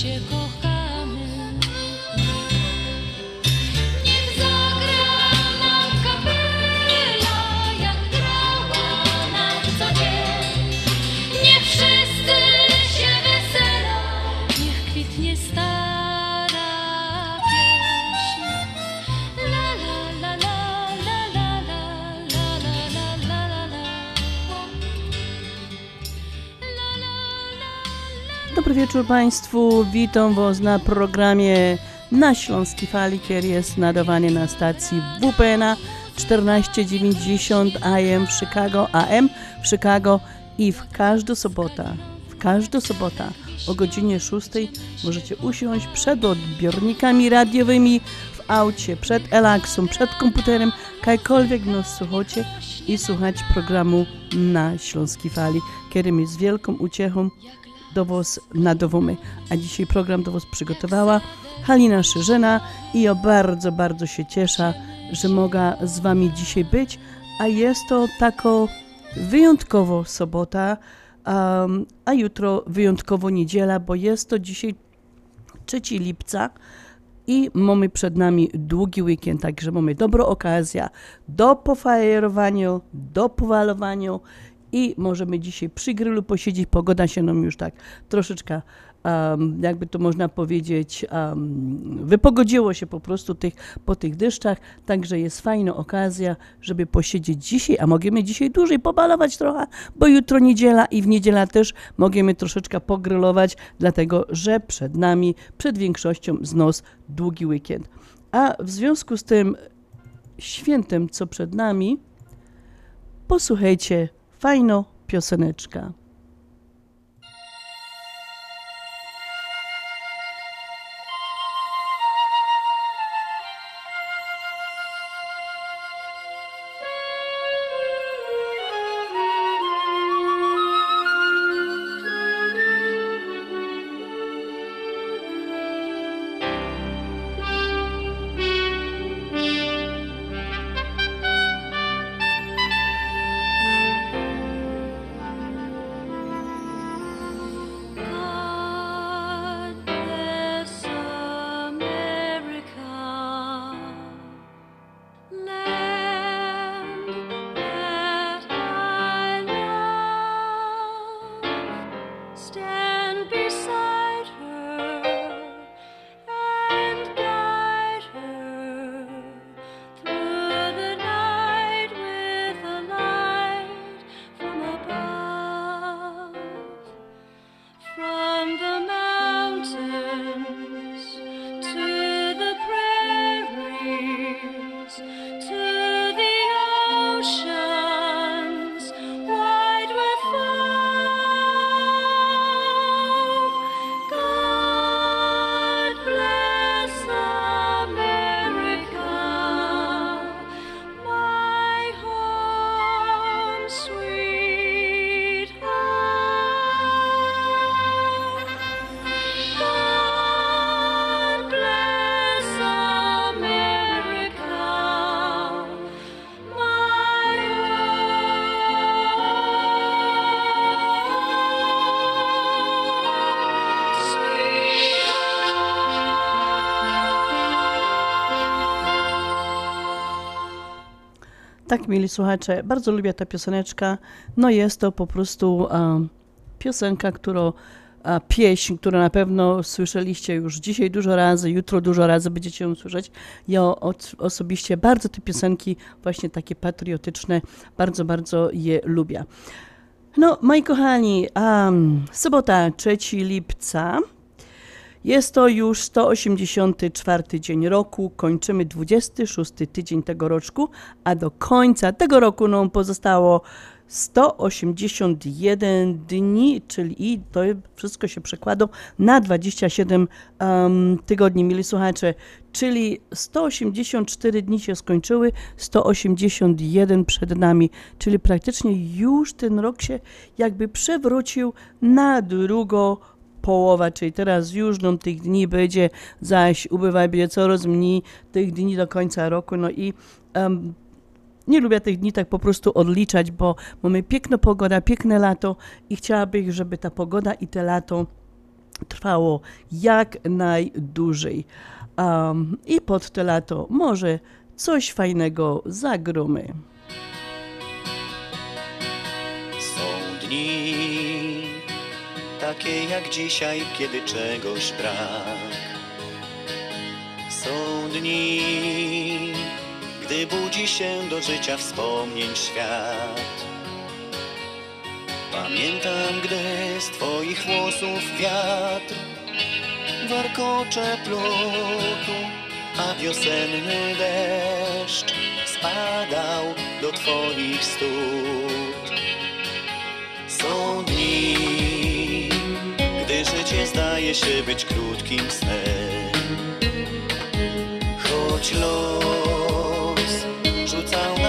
chegou. Wieczór Państwu, witam Was na programie na Śląskiej Fali, który jest nadawany na stacji WPNA 1490 AM w Chicago, AM w Chicago i w każdą sobotę, w każdą sobotę o godzinie 6 możecie usiąść przed odbiornikami radiowymi w aucie, przed Elaxą, przed komputerem, jakkolwiek nas słuchacie i słuchać programu na Śląskiej Fali, który mi z wielką uciechą do Was nadawamy. A dzisiaj program do Was przygotowała Halina Szyżyna i ja bardzo, bardzo się cieszę, że mogę z Wami dzisiaj być, a jest to tako wyjątkowo sobota, um, a jutro wyjątkowo niedziela, bo jest to dzisiaj 3 lipca i mamy przed nami długi weekend, także mamy dobrą okazję do pofajerowania, do powalowania i możemy dzisiaj przy grillu posiedzieć. Pogoda się nam już tak troszeczkę, um, jakby to można powiedzieć, um, wypogodziło się po prostu tych, po tych deszczach, także jest fajna okazja, żeby posiedzieć dzisiaj, a możemy dzisiaj dłużej pobalować trochę, bo jutro niedziela i w niedziela też możemy troszeczkę pogrylować, dlatego że przed nami, przed większością z nas długi weekend. A w związku z tym świętem, co przed nami, posłuchajcie fajną pioseneczka. Tak, mieli słuchacze, bardzo lubię tę pioseneczka. No jest to po prostu um, piosenka, którą a pieśń, którą na pewno słyszeliście już dzisiaj dużo razy, jutro dużo razy będziecie ją słyszeć. Ja osobiście bardzo te piosenki, właśnie takie patriotyczne, bardzo, bardzo je lubię. No, moi kochani, um, sobota 3 lipca. Jest to już 184 dzień roku, kończymy 26 tydzień tego roczku, a do końca tego roku nam pozostało 181 dni, czyli i to wszystko się przekłada na 27 um, tygodni, mieli słuchacze, czyli 184 dni się skończyły, 181 przed nami, czyli praktycznie już ten rok się jakby przewrócił na drugą połowa, czyli teraz już nam tych dni będzie, zaś ubywa będzie coraz mniej tych dni do końca roku, no i um, nie lubię tych dni tak po prostu odliczać, bo mamy piękna pogoda, piękne lato i chciałabym, żeby ta pogoda i te lato trwało jak najdłużej. Um, I pod te lato może coś fajnego zagromy. Są dni takie jak dzisiaj, kiedy czegoś brak. Są dni gdy budzi się do życia wspomnień świat. Pamiętam, gdy z twoich włosów wiatr warkocze plutu, a wiosenny deszcz spadał do twoich stóp. Są dni, zdaje się być krótkim snem, choć los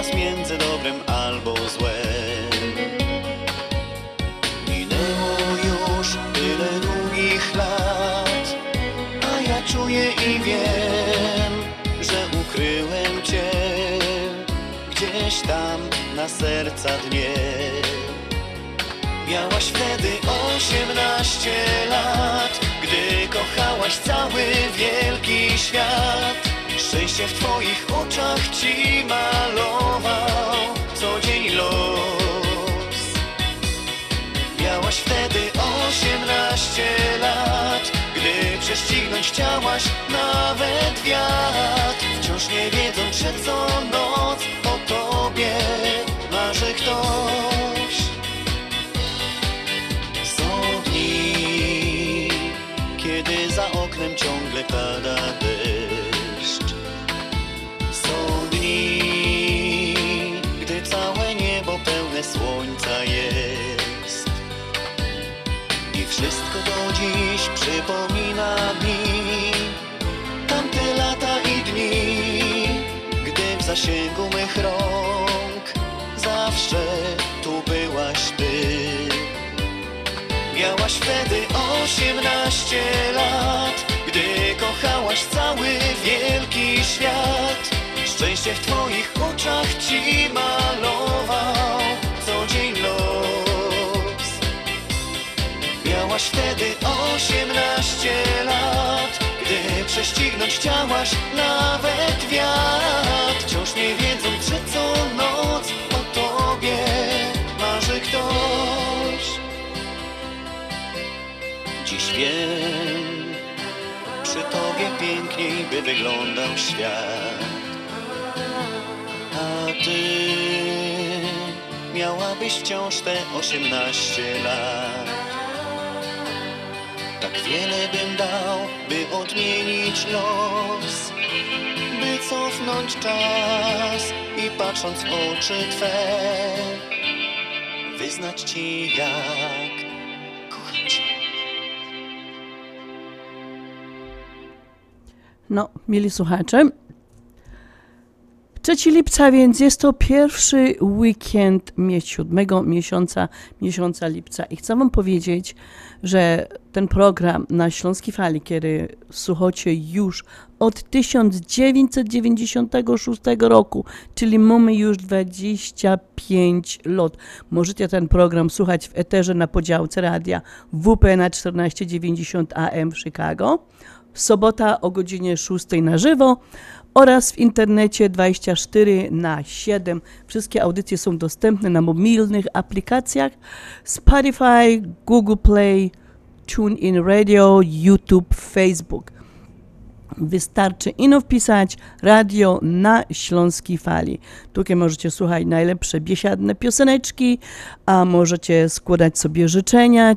nas między dobrem albo złem. Minęło już tyle długich lat, a ja czuję i wiem, że ukryłem Cię gdzieś tam na serca dnie. Miałaś wtedy osiemnaście lat, gdy kochałaś cały wielki świat. Szczęście w twoich oczach ci malował co dzień los. Miałaś wtedy osiemnaście lat, gdy prześcignąć chciałaś nawet wiatr. Wciąż nie wiedząc, że co noc o tobie marzy ktoś. Oknem ciągle pada deszcz. słońca jest. I wszystko do dziś przypomina mi Tamte lata i dni Gdy w zasięgu mych rąk Zawsze tu byłaś ty. Miałaś wtedy osiemnaście lat. Gdy cały wielki świat. Szczęście w twoich oczach ci malował Miałaś wtedy osiemnaście lat. Gdy prześcignąć chciałaś nawet wiatr. Wciąż nie wiedząc, że co noc o tobie marzy ktoś. Dziś wiem, piękniej by wyglądał świat. A ty miałabyś wciąż te osiemnaście lat. Tak wiele bym dał, by odmienić los By cofnąć czas i patrząc w oczy Twe Wyznać Ci jak No, mieli słuchacze, 3 lipca, więc jest to pierwszy weekend siódmego miesiąca, miesiąca lipca. I chcę Wam powiedzieć, że ten program na Śląskiej Fali, który słuchacie już od 1996 roku, czyli mamy już 25 lat. Możecie ten program słuchać w eterze na podziałce radia WP na 1490 AM w Chicago. Sobota o godzinie 6 na żywo oraz w internecie 24 na 7. Wszystkie audycje są dostępne na mobilnych aplikacjach Spotify, Google Play, TuneIn Radio, YouTube, Facebook. Wystarczy ino wpisać radio na Śląskiej Fali. Tutaj możecie słuchać najlepsze biesiadne pioseneczki, a możecie składać sobie życzenia,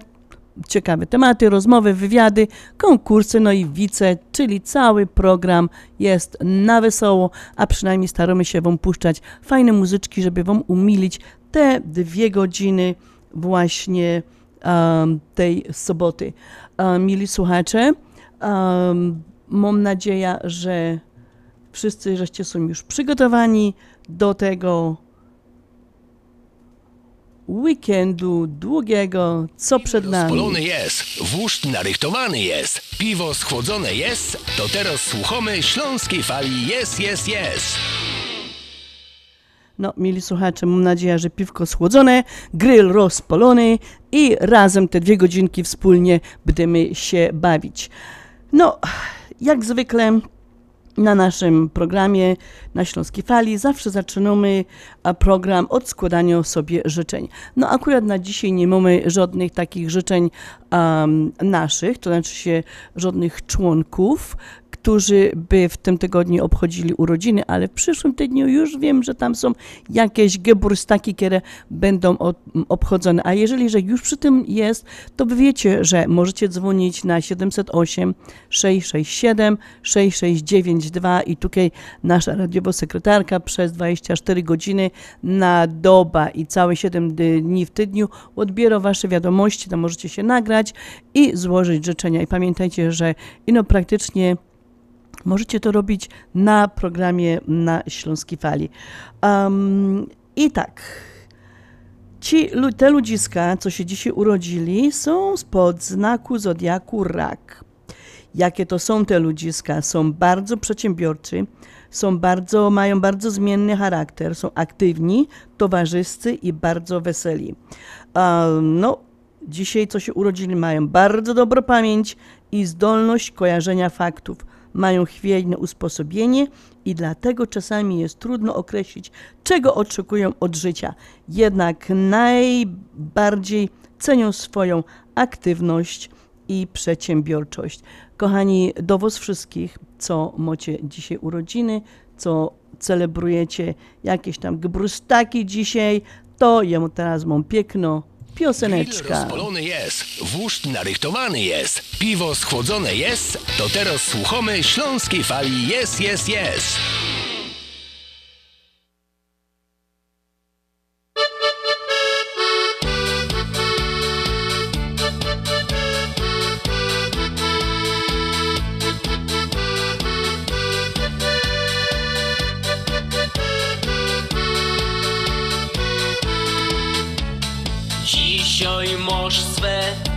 ciekawe tematy, rozmowy, wywiady, konkursy, no i wice, czyli cały program jest na wesoło, a przynajmniej staramy się Wam puszczać fajne muzyczki, żeby Wam umilić te dwie godziny właśnie um, tej soboty. Um, mili słuchacze, um, mam nadzieję, że wszyscy żeście są już przygotowani do tego weekendu długiego, co przed nami. Rozpolony jest, wóżd narychtowany jest, piwo schłodzone jest, to teraz słuchamy śląskiej fali jest, jest, jest. No, mieli słuchacze, mam nadzieję, że piwko schłodzone, grill rozpolony i razem te dwie godzinki wspólnie będziemy się bawić. No, jak zwykle na naszym programie na Śląskiej Fali zawsze zaczynamy program od składania sobie życzeń. No akurat na dzisiaj nie mamy żadnych takich życzeń um, naszych, to znaczy się żadnych członków, którzy by w tym tygodniu obchodzili urodziny, ale w przyszłym tygodniu już wiem, że tam są jakieś geburstaki, które będą obchodzone. A jeżeli, że już przy tym jest, to wy wiecie, że możecie dzwonić na 708 667 6692 i tutaj nasza radiowa sekretarka przez 24 godziny na doba i całe 7 dni w tygodniu odbiera wasze wiadomości, tam możecie się nagrać i złożyć życzenia. I pamiętajcie, że ino praktycznie Możecie to robić na programie na Śląskiej Fali. Um, I tak, ci, te ludziska, co się dzisiaj urodzili, są spod znaku zodiaku rak. Jakie to są te ludziska? Są bardzo przedsiębiorczy, są bardzo, mają bardzo zmienny charakter, są aktywni, towarzyscy i bardzo weseli. Um, no, dzisiaj, co się urodzili, mają bardzo dobrą pamięć i zdolność kojarzenia faktów mają chwiejne usposobienie i dlatego czasami jest trudno określić, czego oczekują od życia. Jednak najbardziej cenią swoją aktywność i przedsiębiorczość. Kochani, do Was wszystkich, co macie dzisiaj urodziny, co celebrujecie jakieś tam gebrustaki dzisiaj, to ja teraz mam piękno pioseneczka. Grill rozpolony jest, wóżd narychtowany jest, piwo schłodzone jest, to teraz słuchamy śląskiej fali jest, jest, jest.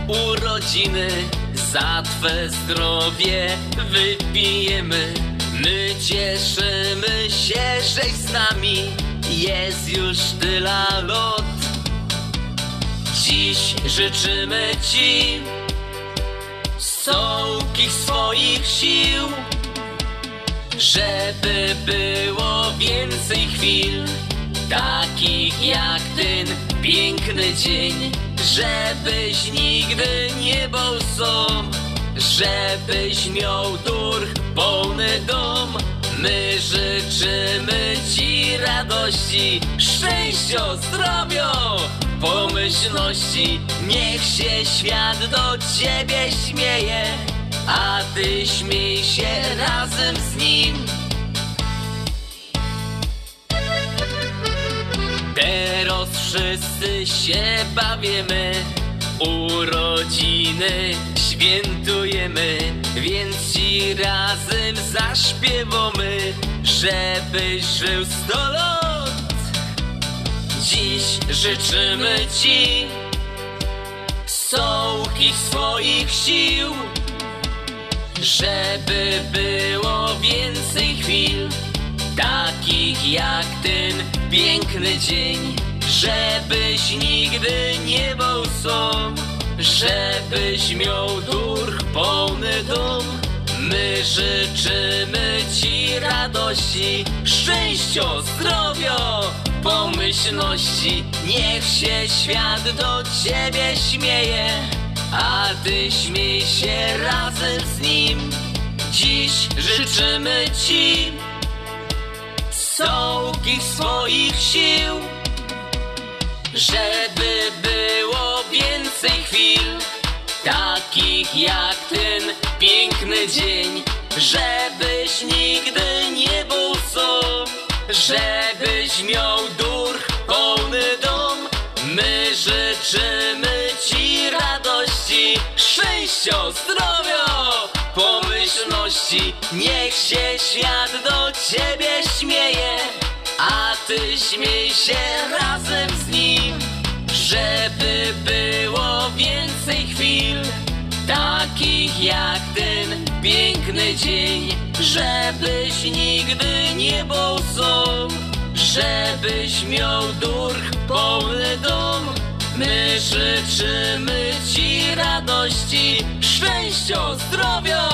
Urodziny, za twe zdrowie wypijemy. My cieszymy się, żeś z nami, jest już tyle lot. Dziś życzymy ci sołkich swoich sił, żeby było więcej chwil, takich jak ten piękny dzień, żebyś nigdy nie był sam, żebyś miał durch pełny dom. My życzymy Ci radości, szczęścia, zdrowia, pomyślności. Niech się świat do Ciebie śmieje, a Ty śmiej się razem z nim. Teraz wszyscy się bawimy, urodziny świętujemy, więc ci razem zaśpiewamy, żebyś żył sto lat. Dziś życzymy ci sołkich swoich sił, żeby było więcej chwil takich jak ten piękny dzień, żebyś nigdy nie był sam, żebyś miał durch pełny dom. My życzymy Ci radości, szczęścia, zdrowia, pomyślności. Niech się świat do Ciebie śmieje, a Ty śmiej się razem z nim. Dziś życzymy Ci sołkich swoich sił, żeby było więcej chwil, takich jak ten piękny dzień, żebyś nigdy nie był sam, żebyś miał dur pełny dom. My życzymy Ci radości, szczęścia, zdrowia, pomyślności. Niech się świat do Ciebie śmieje, a Ty śmiej się razem z nim, żeby było więcej chwil, takich jak ten piękny dzień, żebyś nigdy nie był sam, żebyś miał durch pełny dom. My życzymy Ci radości, szczęścia, zdrowia,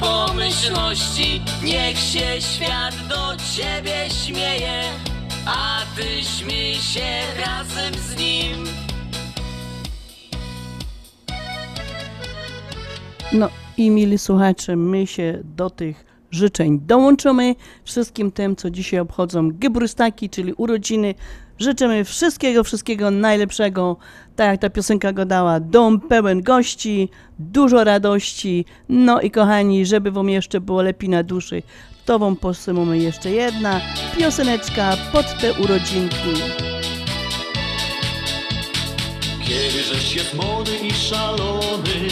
pomyślności. Niech się świat do Ciebie śmieje, a Ty śmiej się razem z nim. No i mili słuchacze, my się do tych życzeń dołączymy. Wszystkim tym, co dzisiaj obchodzą Gebrustaki, czyli urodziny. Życzymy wszystkiego, wszystkiego najlepszego. Tak jak ta piosenka go dała, dom pełen gości, dużo radości. No i kochani, żeby wam jeszcze było lepiej na duszy, to wam posymujemy jeszcze jedna pioseneczka pod te urodzinki. Kiedy żeś jest młody i szalony,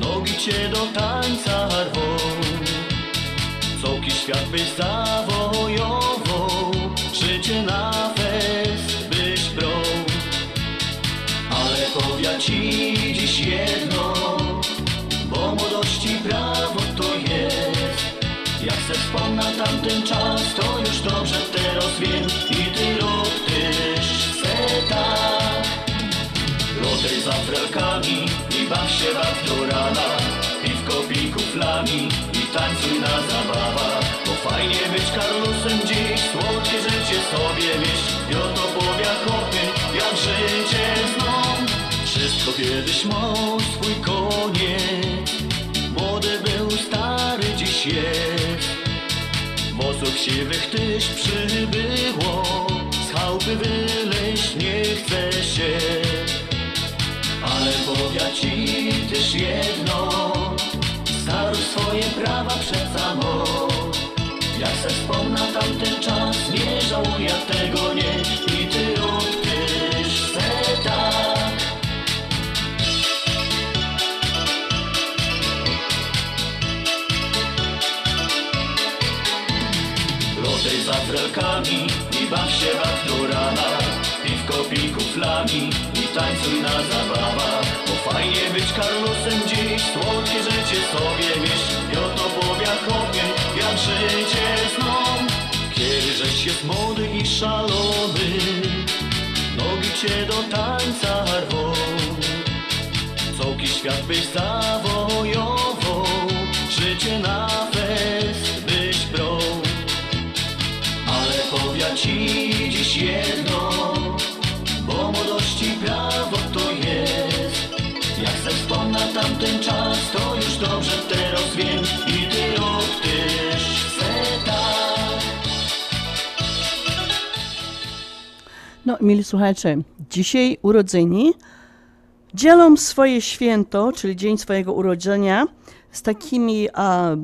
nogi cię do tańca rwą. Całki świat byś zawojował, ci dziś jedno, bo młodości prawo to jest. Jak se wspomnę tamten czas, to już dobrze teraz wiem i ty rób też se tak. Lotej za frelkami i baw się baw do rana Piwko pij kuflami i tańcuj na zabawach Bo fajnie być Karlusem dziś, słodkie życie sobie wieść I oto powie kiedyś miał swój koniec. Młody był, stary dziś jest. Włosów siwych tyś przybyło. Z chałupy wyleźć nie chce się. Ale powiem ci też jedno. Staruj swoje prawa przed samo Jak se wspomnę tamten czas Nie żałuję I baw się baw Piwko pij kuflami i tańcuj na zabawach. Bo fajnie być Karlosem dziś, słodkie życie sobie wieść I oto powie chłopie, jak życie zną Kiedy żeś jest młody i szalony Nogi cię do tańca rwą. Całki świat byś zawojował No, mili słuchacze, dzisiaj urodzeni dzielą swoje święto, czyli dzień swojego urodzenia, z takimi a,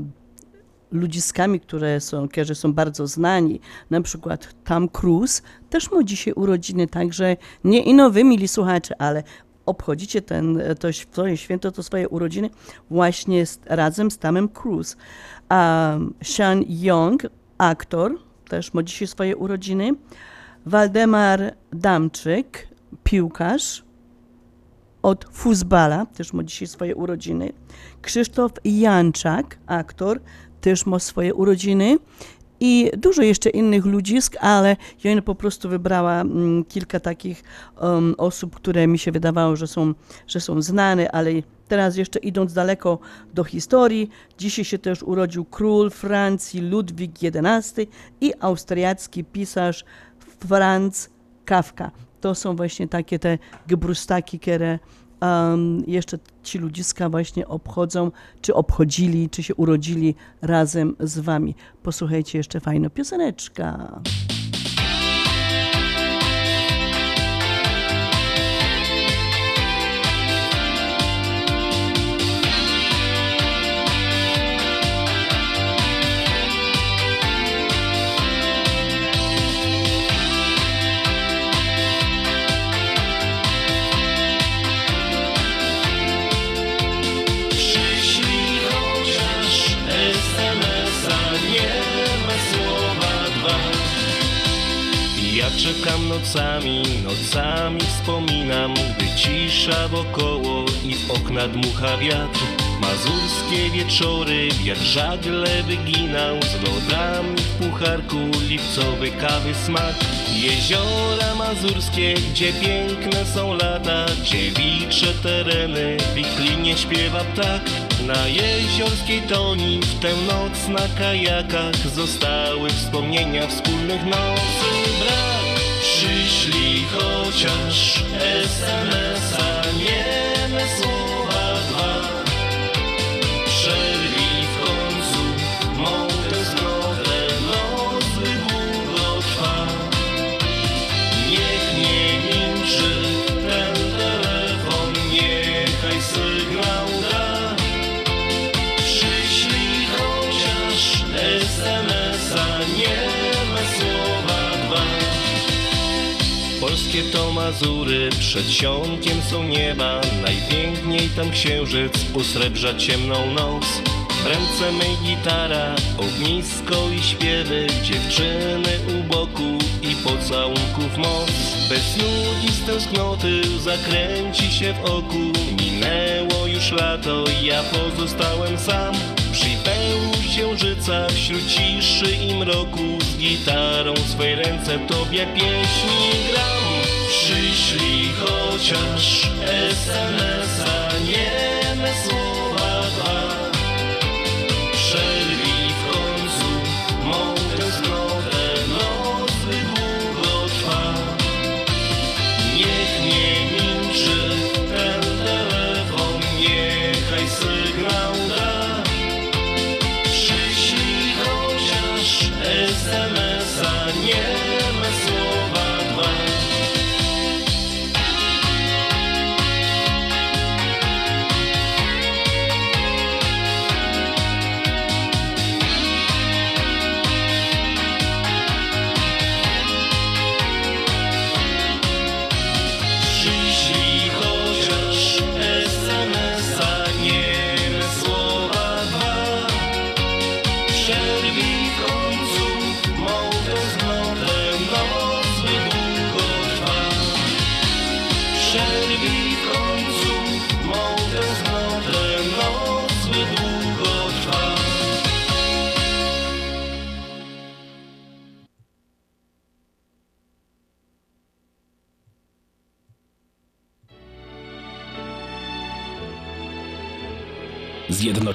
ludziskami, które są, którzy są bardzo znani. Na przykład Tom Cruise też ma dzisiaj urodziny, także nie i nowy, mili słuchacze, ale obchodzicie ten, to swoje święto, to swoje urodziny właśnie z, razem z Tomem Cruise. A Sean Young, aktor, też ma dzisiaj swoje urodziny. Waldemar Damczyk, piłkarz od Fuzbala, też ma dzisiaj swoje urodziny. Krzysztof Janczak, aktor, też ma swoje urodziny. i dużo jeszcze innych ludzisk, ale ja po prostu wybrała mm, kilka takich um, osób, które mi się wydawało, że są, że są znane, ale teraz jeszcze idąc daleko do historii, dzisiaj się też urodził król Francji Ludwik XI i austriacki pisarz Franz Kafka. To są właśnie takie te gebrustaki, które um, jeszcze ci ludziska właśnie obchodzą, czy obchodzili, czy się urodzili razem z wami. Posłuchajcie jeszcze fajna pioseneczka. Nocami, nocami wspominam, gdy cisza wokoło i w okna dmucha wiatr. Mazurskie wieczory, wiatr żagle wyginał z lodami w pucharku, lipcowy kawy smak. Jeziora mazurskie, gdzie piękne są lata, dziewicze tereny, w ich śpiewa ptak. Na jeziorskiej toni w tę noc na kajakach zostały wspomnienia wspólnych nocy brak. Przyślij chociaż SMS-a, nieme To Mazury, przedsionkiem są nieba, najpiękniej tam księżyc usrebrza ciemną noc. Ręce mej gitara, ognisko i śpiewy, dziewczyny u boku i pocałunków moc. Bez nudzi z tęsknoty zakręci się w oku, minęło już lato, ja pozostałem sam. Przy pełni księżyca wśród ciszy i mroku z gitarą swej ręce tobie pieśni gram. Przyślij chociaż SMS-a, nieme słowa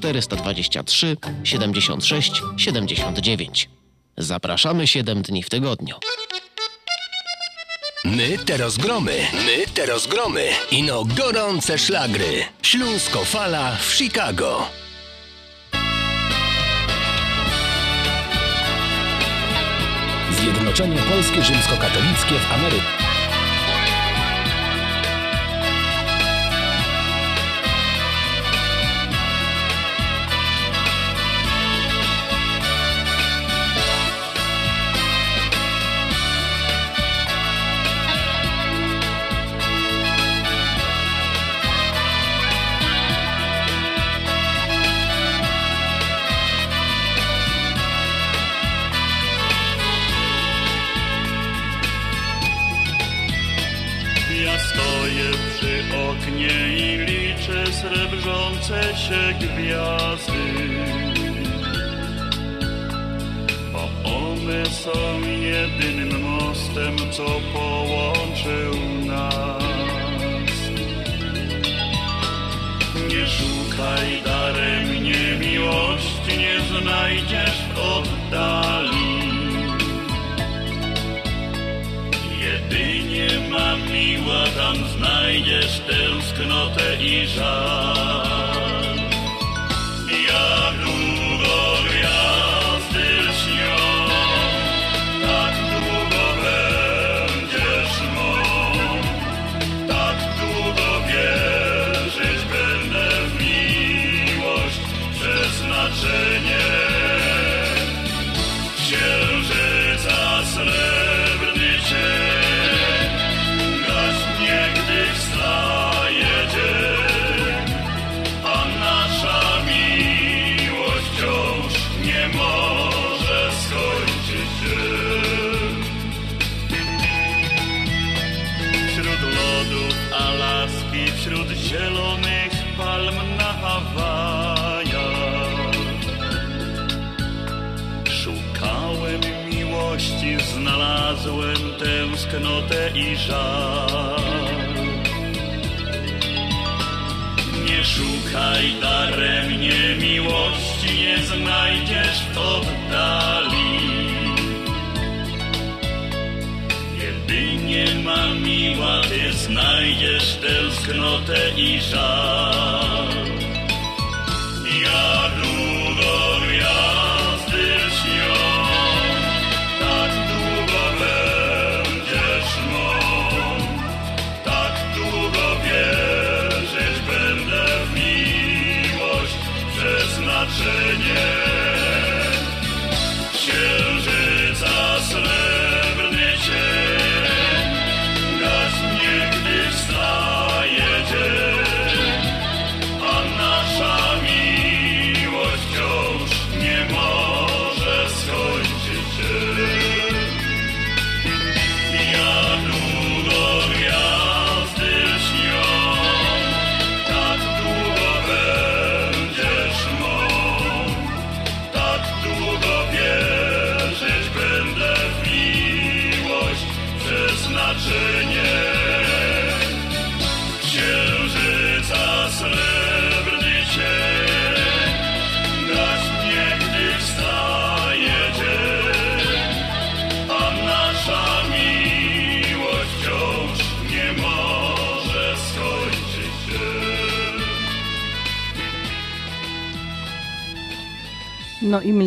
423 76 79. Zapraszamy 7 dni w tygodniu. My teraz gromy, my teraz gromy. Ino gorące szlagry. Śląsko fala w Chicago. Zjednoczenie Polskie Rzymskokatolickie w Ameryce.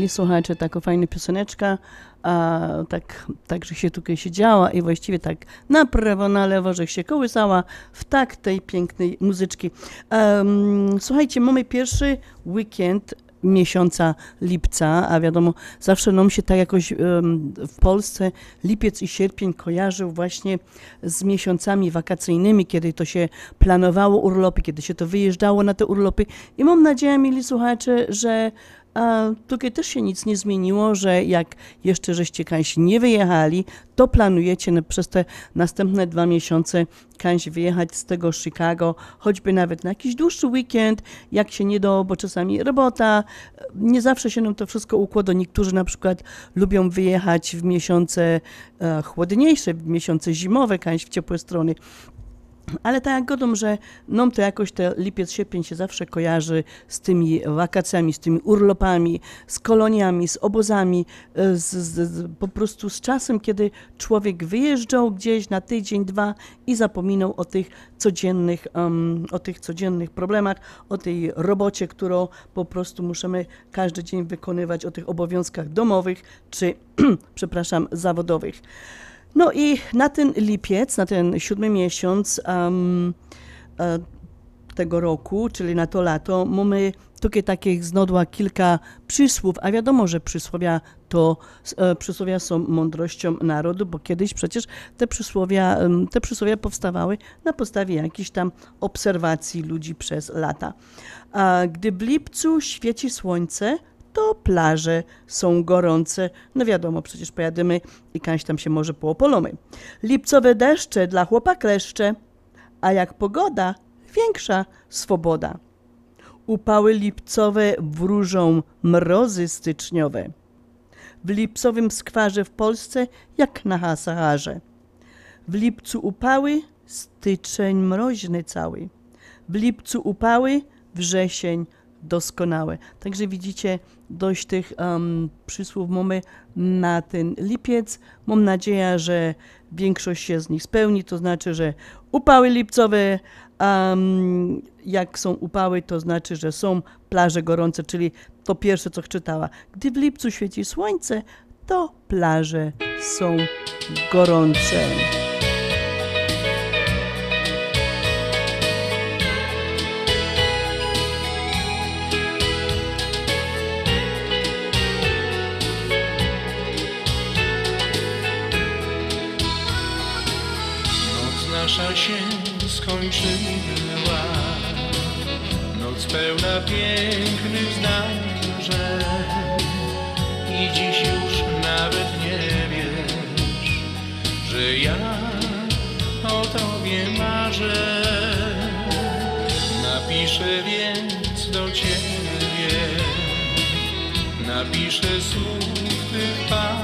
Mieli słuchacze, taka fajna pioseneczka, a tak, tak, że się tutaj siedziała i właściwie tak na prawo, na lewo, że się kołysała w tak tej pięknej muzyczki. Um, słuchajcie, mamy pierwszy weekend miesiąca lipca, a wiadomo, zawsze nam się tak jakoś um, w Polsce lipiec i sierpień kojarzył właśnie z miesiącami wakacyjnymi, kiedy to się planowało urlopy, kiedy się to wyjeżdżało na te urlopy i mam nadzieję, mieli słuchacze, że a tutaj też się nic nie zmieniło, że jak jeszcze żeście kaś nie wyjechali, to planujecie przez te następne dwa miesiące kaś wyjechać z tego Chicago, choćby nawet na jakiś dłuższy weekend, jak się nie do, bo czasami robota, nie zawsze się nam to wszystko układa. Niektórzy na przykład lubią wyjechać w miesiące e, chłodniejsze, w miesiące zimowe, kaś w ciepłe strony. Ale tak jak godą, że nam to jakoś te lipiec, sierpień się zawsze kojarzy z tymi wakacjami, z tymi urlopami, z koloniami, z obozami, z, z, z, po prostu z czasem, kiedy człowiek wyjeżdżał gdzieś na tydzień, dwa i zapominał o tych codziennych, um, o tych codziennych problemach, o tej robocie, którą po prostu musimy każdy dzień wykonywać, o tych obowiązkach domowych czy, przepraszam, zawodowych. No i na ten lipiec, na ten siódmy miesiąc um, tego roku, czyli na to lato, mamy tutaj takich znodła kilka przysłów, a wiadomo, że przysłowia to e, przysłowia są mądrością narodu, bo kiedyś przecież te przysłowia, te przysłowia powstawały na podstawie jakichś tam obserwacji ludzi przez lata. Gdy w lipcu świeci słońce, to plaże są gorące. No wiadomo, przecież pojadymy i kaś tam się może poopolomy. Lipcowe deszcze dla chłopak leszcze, a jak pogoda, większa swoboda. Upały lipcowe wróżą mrozy styczniowe. W lipcowym skwarze w Polsce jak na Saharze. W lipcu upały, styczeń mroźny cały. W lipcu upały, wrzesień doskonałe. Także widzicie, dość tych um, przysłów mamy na ten lipiec. Mam nadzieję, że większość się z nich spełni, to znaczy, że upały lipcowe, um, jak są upały, to znaczy, że są plaże gorące, czyli to pierwsze, co czytała. Gdy w lipcu świeci słońce, to plaże są gorące. Nasza się skończyła. Noc pełna pięknych zdarzeń I dziś już nawet nie wiesz Że ja o tobie marzę. Napiszę więc do ciebie Napiszę słów tych parę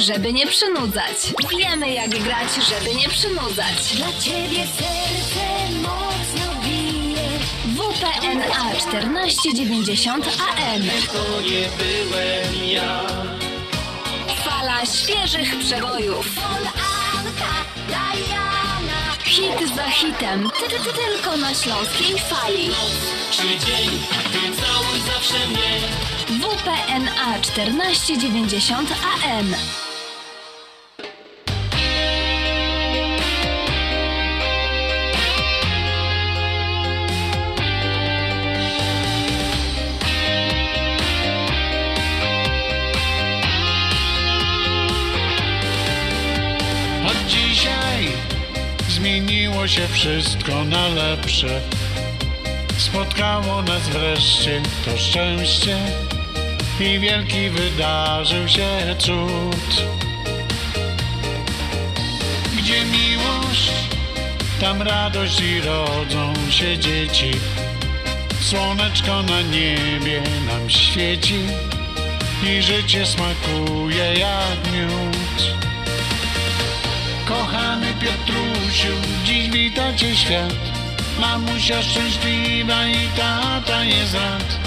żeby nie przynudzać. Wiemy jak grać, żeby nie przynudzać. Dla ciebie serce mocno bije WPNA 1490 AM. To nie byłem ja. Fala świeżych przebojów. Hit za hitem. Ty, ty, ty, tylko na śląskiej fali. Czy dzień, ty całuj zawsze mnie. WPNA 1490 AM. Wszystko na lepsze. Spotkało nas wreszcie to szczęście i wielki wydarzył się cud. Gdzie miłość, tam radość i rodzą się dzieci. Słoneczko na niebie nam świeci i życie smakuje jak miód. Cię świat. Mamusia szczęśliwa i tata jest rad.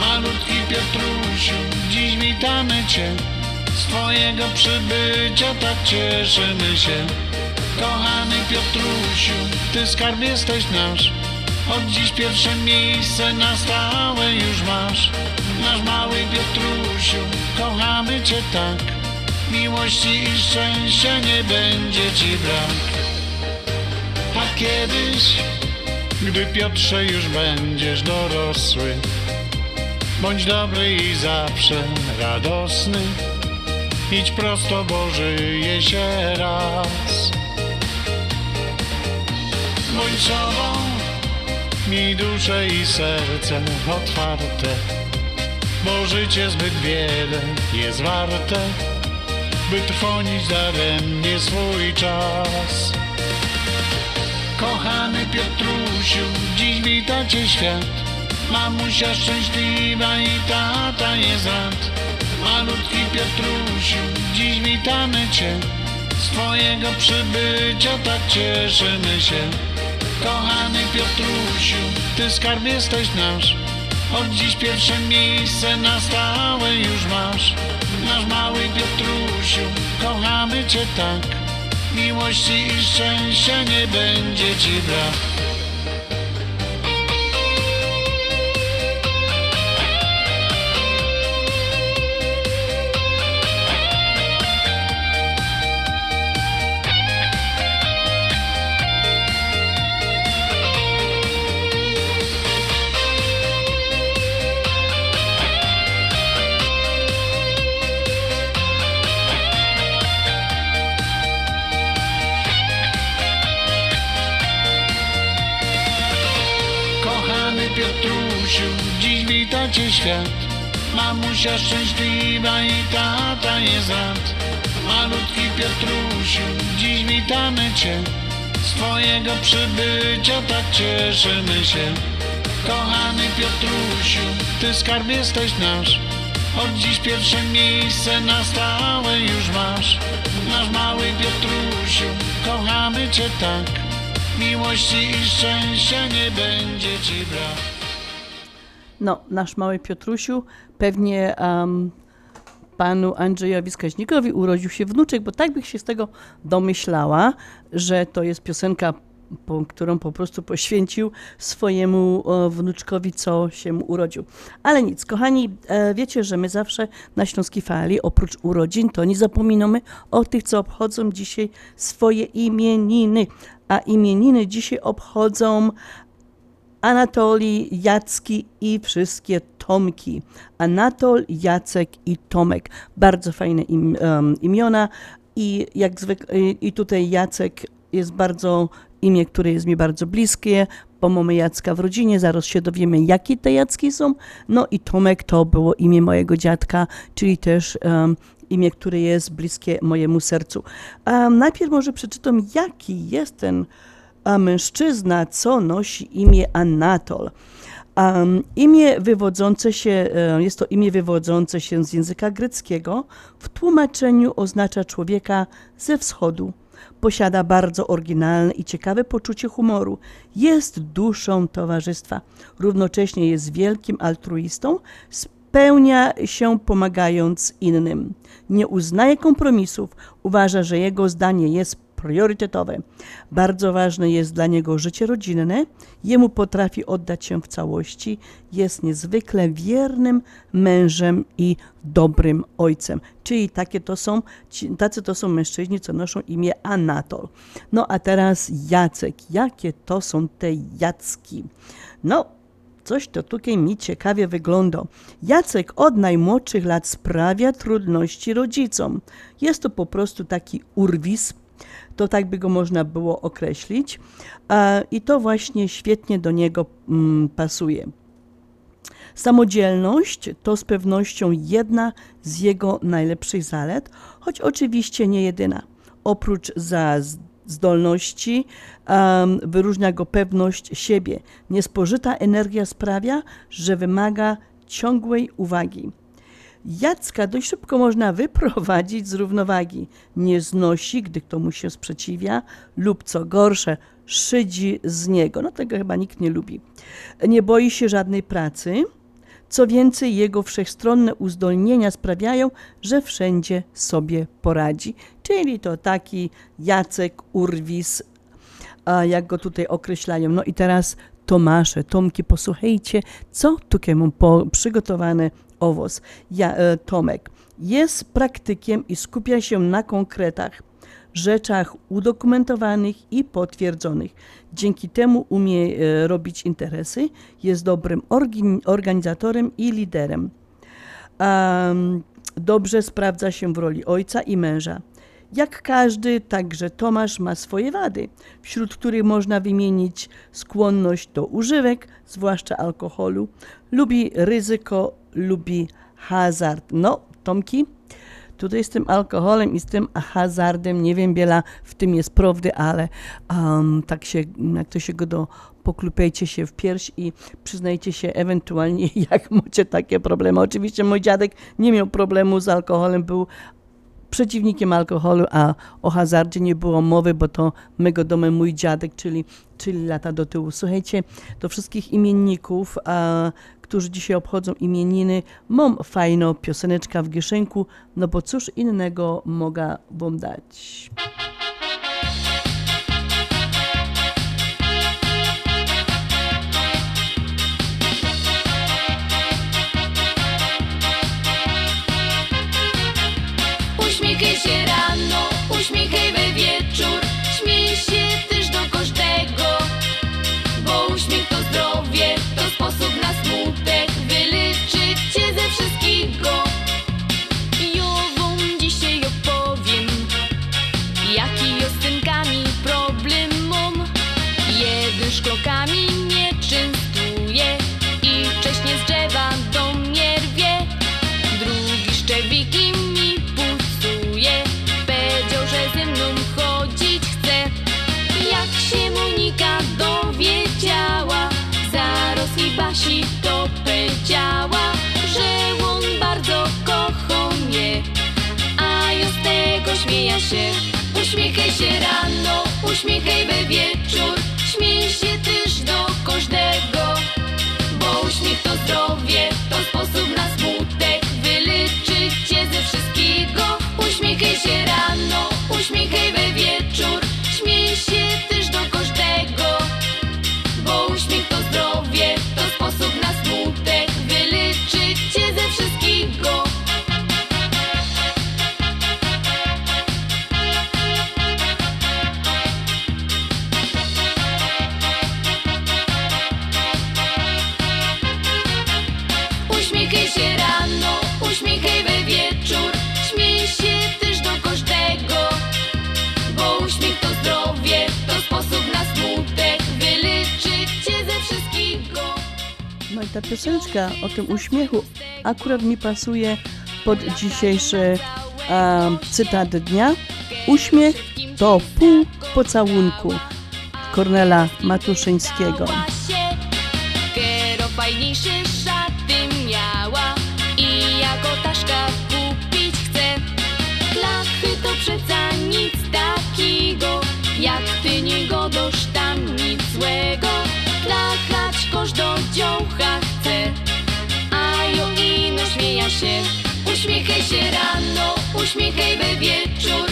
Malutki Piotrusiu, dziś witamy cię. Z twojego przybycia tak cieszymy się. Kochany Piotrusiu, ty skarb jesteś nasz. Od dziś pierwsze miejsce na stałe już masz. Nasz mały Piotrusiu, kochamy cię tak. Miłości i szczęścia nie będzie ci brak. Kiedyś, gdy Piotrze już będziesz dorosły, bądź dobry i zawsze radosny. Idź prosto, bo żyje się raz. Bądź sobą, miej duszę i serce otwarte, bo życie zbyt wiele jest warte by trwonić daremnie swój czas. Kochany Piotrusiu, dziś wita cię świat. Mamusia szczęśliwa i tata jest rad. Malutki Piotrusiu, dziś witamy cię. Z twojego przybycia tak cieszymy się. Kochany Piotrusiu, ty skarb jesteś nasz. Od dziś pierwsze miejsce na stałe już masz. Nasz mały Piotrusiu, kochamy cię tak. Miłości i szczęścia nie będzie ci brak. Świat. Mamusia szczęśliwa i tata jest rad. Malutki Piotrusiu, dziś witamy cię. Z twojego przybycia tak cieszymy się. Kochany Piotrusiu, ty skarb jesteś nasz. Od dziś pierwsze miejsce na stałe już masz. Nasz mały Piotrusiu, kochamy cię tak. Miłości i szczęścia nie będzie ci brak. No, nasz mały Piotrusiu, pewnie um, panu Andrzejowi Skaźnikowi urodził się wnuczek, bo tak bych się z tego domyślała, że to jest piosenka, po, którą po prostu poświęcił swojemu o, wnuczkowi, co się mu urodził. Ale nic, kochani, e, wiecie, że my zawsze na Śląskiej Fali, oprócz urodzin, to nie zapominamy o tych, co obchodzą dzisiaj swoje imieniny. A imieniny dzisiaj obchodzą Anatolii, Jacki i wszystkie Tomki. Anatol, Jacek i Tomek. Bardzo fajne im, um, imiona i jak zwykle, i tutaj Jacek jest bardzo imię, które jest mi bardzo bliskie, bo mamy Jacka w rodzinie, zaraz się dowiemy, jakie te Jacki są. No i Tomek to było imię mojego dziadka, czyli też um, imię, które jest bliskie mojemu sercu. Um, najpierw może przeczytam, jaki jest ten a mężczyzna, co nosi imię Anatol. Um, imię wywodzące się, e, jest to imię wywodzące się z języka greckiego. W tłumaczeniu oznacza człowieka ze wschodu. Posiada bardzo oryginalne i ciekawe poczucie humoru. Jest duszą towarzystwa. Równocześnie jest wielkim altruistą. Spełnia się pomagając innym. Nie uznaje kompromisów. Uważa, że jego zdanie jest priorytetowe. Bardzo ważne jest dla niego życie rodzinne. Jemu potrafi oddać się w całości. Jest niezwykle wiernym mężem i dobrym ojcem. Czyli takie to są, tacy to są mężczyźni, co noszą imię Anatol. No a teraz Jacek. Jakie to są te Jacki? No, Coś to tutaj mi ciekawie wygląda. Jacek od najmłodszych lat sprawia trudności rodzicom. Jest to po prostu taki urwis, to tak by go można było określić. E, I to właśnie świetnie do niego mm, pasuje. Samodzielność to z pewnością jedna z jego najlepszych zalet, choć oczywiście nie jedyna. Oprócz za zdolności um, wyróżnia go pewność siebie. Niespożyta energia sprawia, że wymaga ciągłej uwagi. Jacka dość szybko można wyprowadzić z równowagi. Nie znosi, gdy kto mu się sprzeciwia, lub co gorsze, szydzi z niego. No tego chyba nikt nie lubi. Nie boi się żadnej pracy. Co więcej, jego wszechstronne uzdolnienia sprawiają, że wszędzie sobie poradzi. Czyli to taki Jacek Urwis, jak go tutaj określają. No i teraz Tomasze, Tomki, posłuchajcie, co mam po, przygotowane owoc. Ja, e, Tomek jest praktykiem i skupia się na konkretach, rzeczach udokumentowanych i potwierdzonych. Dzięki temu umie e, robić interesy, jest dobrym organizatorem i liderem. Dobrze sprawdza się w roli ojca i męża. Jak każdy, także Tomasz ma swoje wady, wśród których można wymienić skłonność do używek, zwłaszcza alkoholu, lubi ryzyko, lubi hazard. No, Tomki, tutaj z tym alkoholem i z tym hazardem, nie wiem wiele w tym jest prawdy, ale um, tak się, jak to się go do poklupejcie się w pierś i przyznajcie się ewentualnie, jak macie takie problemy. Oczywiście mój dziadek nie miał problemu z alkoholem, był przeciwnikiem alkoholu, a o hazardzie nie było mowy, bo to mego domem mój dziadek, czyli, czyli lata do tyłu. Słuchajcie, do wszystkich imienników, a, którzy dzisiaj obchodzą imieniny, mam fajną pioseneczka w gieszenku, no bo cóż innego mogę wam dać. Uśmiechaj się rano, uśmiechaj sposób na smutek Wyleczyć cię ze wszystkiego o tym uśmiechu akurat mi pasuje pod dzisiejszy cytat dnia. Uśmiech to pół pocałunku Kornela Matuszyńskiego. się, uśmiechaj się rano, uśmiechaj we wieczór.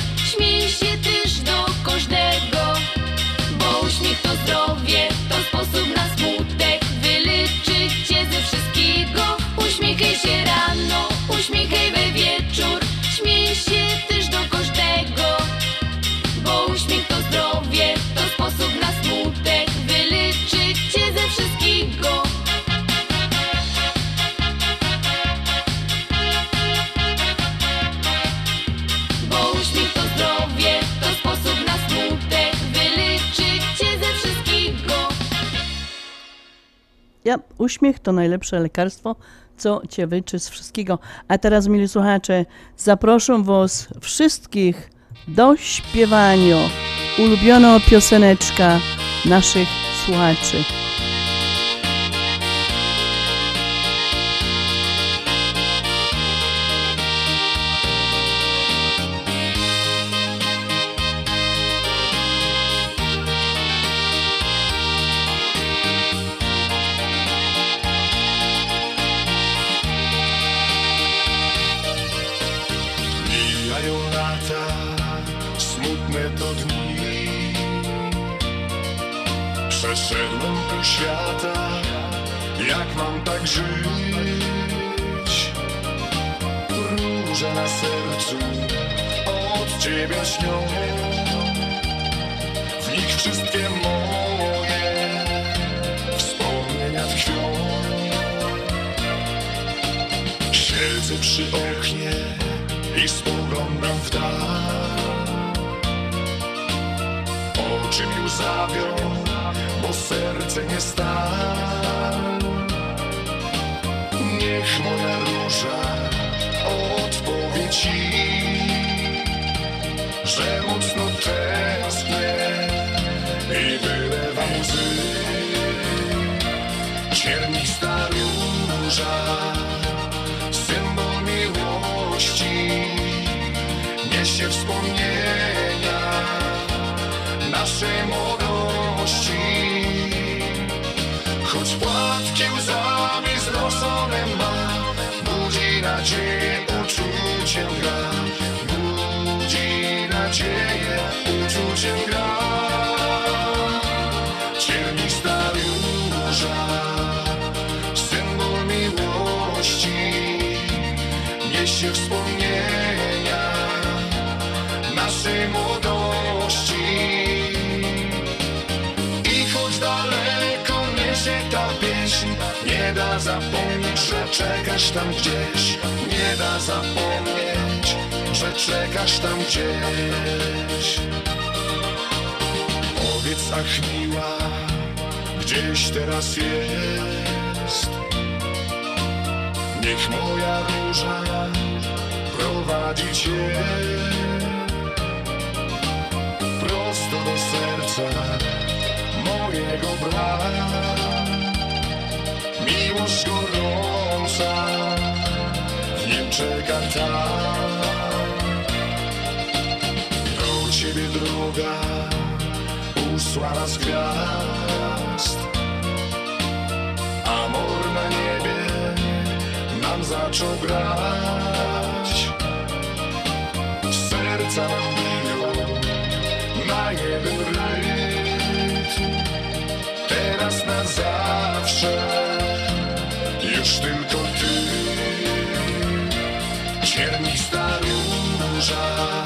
Ja, uśmiech to najlepsze lekarstwo, co cię wyczy z wszystkiego. A teraz, mili słuchacze, zaproszę was wszystkich do śpiewania ulubioną pioseneczka naszych słuchaczy. Uczuciem gra. Ciernista róża, symbol miłości niesie wspomnienia naszej młodości. I choć daleko niesie ta pieśń, nie da zapomnieć, że czekasz tam gdzieś. Nie da zapomnieć, że czekasz tam gdzieś. Powiedz, ach miła, gdzieś teraz jest. Niech moja róża prowadzi cię prosto do serca mojego brata. Miłość gorąca w nim czeka ta. Do ciebie droga usłana z gwiazd. Amor na niebie nam zaczął grać. Serca nam biją na jeden rytm. Róża,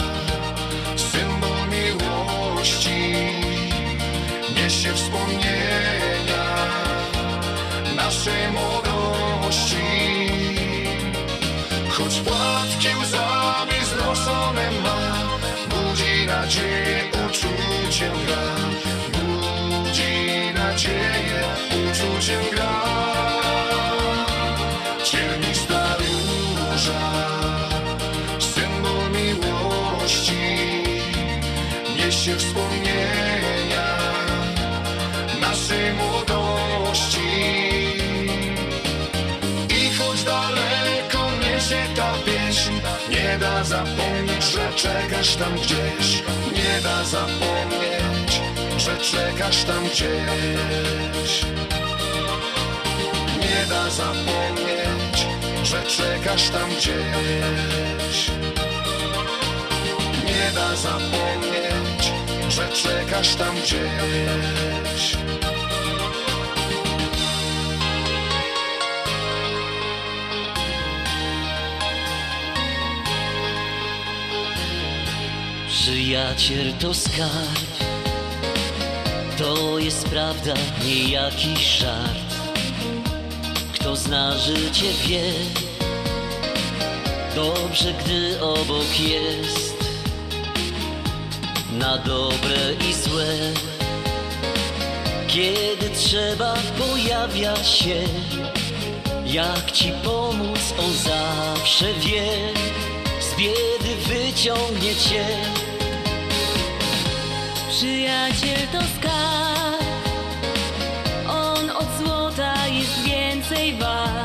symbol miłości, niesie wspomnienia naszej młodości. Choć płatki łzami znoszone ma, budzi nadzieję, uczuciem gra. Budzi nadzieję, uczuciem gra. Czekasz tam gdzieś. Nie da zapomnieć, że czekasz tam gdzieś. Nie da zapomnieć, że czekasz tam gdzieś. Nie da zapomnieć, że czekasz tam gdzieś. Przyjaciel to skarb. To jest prawda, nie jakiś żart. Kto zna życie wie. Dobrze, gdy obok jest Na dobre i złe. Kiedy trzeba pojawia się Jak ci pomóc, on zawsze wie. Z biedy wyciągnie cię Przyjaciel to skarb. On od złota jest więcej wart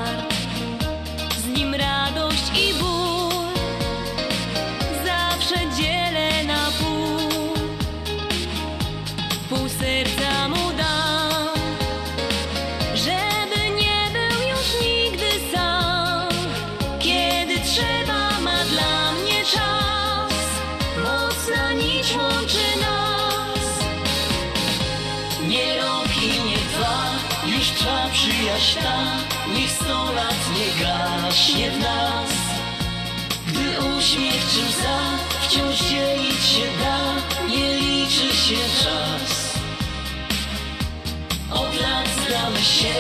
przyjaźń ta Niech sto lat nie gaśnie w nas. Gdy uśmiech czy łza wciąż dzielić się da Nie liczy się czas. Od lat znamy się,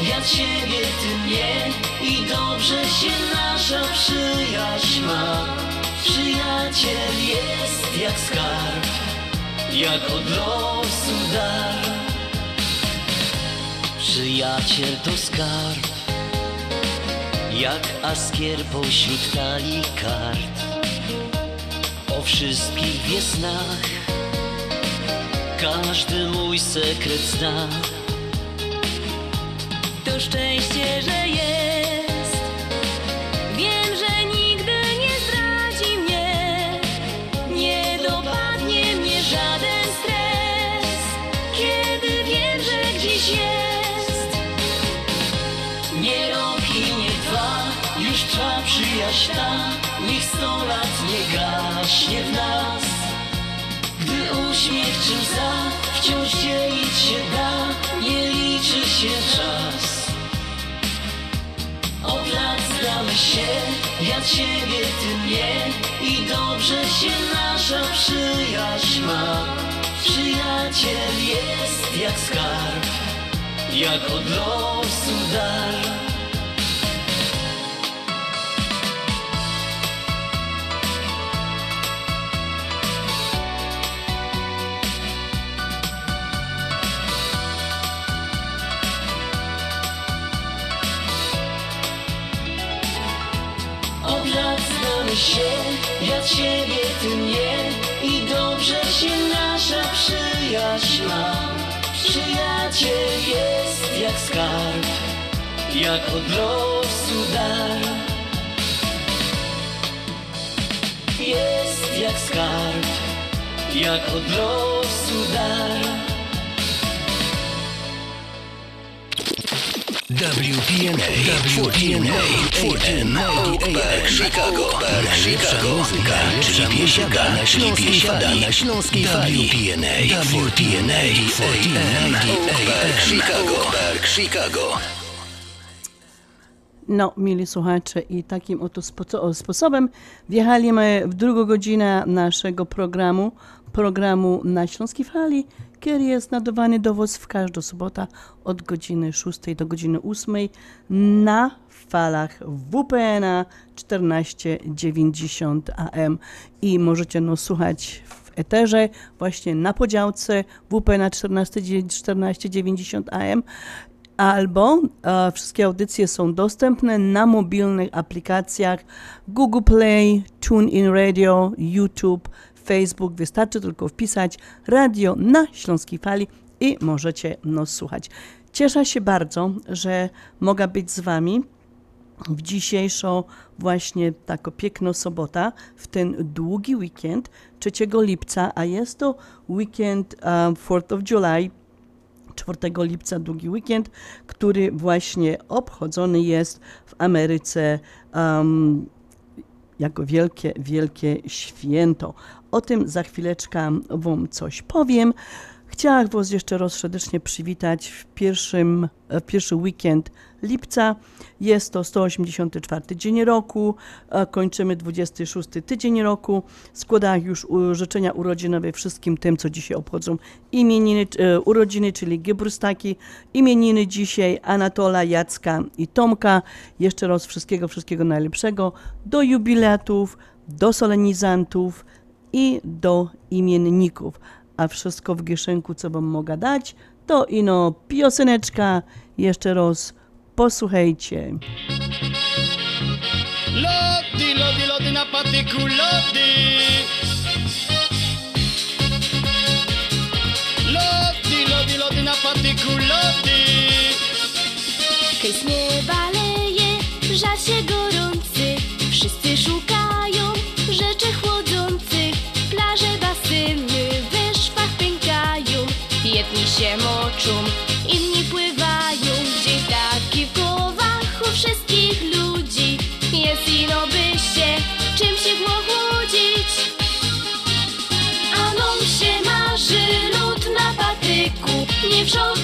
ja ciebie, ty mnie I dobrze się nasza przyjaźń ma. Przyjaciel jest jak skarb jak od losu dar. Przyjaciel to skarb, jak askier pośród talii kart. O wszystkich wie snach, każdy mój sekret zna. To szczęście, że jest ciebie, ty mnie i dobrze się nasza przyjaźń ma. Przyjaciel jest jak skarb, jak od dar. Się, ja ciebie, ty mnie i dobrze się nasza przyjaźń ma. Przyjaciel jest jak skarb, jak od losu dar. Jest jak skarb, jak od losu dar. WPNA, WPNA, AM, AM, Chicago, najlepsza muzyka, najlepsza muzyka. Na śląskiej fali, na śląskiej fali. WPNA, WPNA, AM, AM, Chicago, Chicago. No, mili słuchacze, i takim oto spo- sposobem wjechaliśmy w drugą godzinę naszego programu, programu na Śląskiej Fali, który jest nadawany do Was w każdą sobotę od godziny 6 do godziny 8 na falach WPN 1490 AM i możecie no słuchać w eterze właśnie na podziałce WPN 14, 1490 AM albo e, wszystkie audycje są dostępne na mobilnych aplikacjach Google Play, TuneIn Radio, YouTube, Facebook. Wystarczy tylko wpisać radio na Śląskiej Fali i możecie nas słuchać. Cieszę się bardzo, że mogę być z Wami w dzisiejszą właśnie taką piękną sobota, w ten długi weekend 3 lipca, a jest to weekend um, 4th of July, 4 lipca, długi weekend, który właśnie obchodzony jest w Ameryce um, jako wielkie, wielkie święto. O tym za chwileczkę Wam coś powiem. Chciałam Was jeszcze raz serdecznie przywitać w pierwszym, w pierwszy weekend lipca. Jest to 184 dzień roku, kończymy 26 tydzień roku. Składam już życzenia urodzinowe wszystkim tym, co dzisiaj obchodzą imieniny, e, urodziny, czyli Gebrustaki. Imieniny dzisiaj Anatola, Jacka i Tomka. Jeszcze raz wszystkiego, wszystkiego najlepszego do jubilatów, do solenizantów i do imienników. A wszystko w gieszynku, co wam mogę dać, to ino pioseneczka. Jeszcze raz posłuchajcie. Lody, lody, lody na patyku. Lody, patyku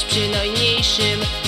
choć przy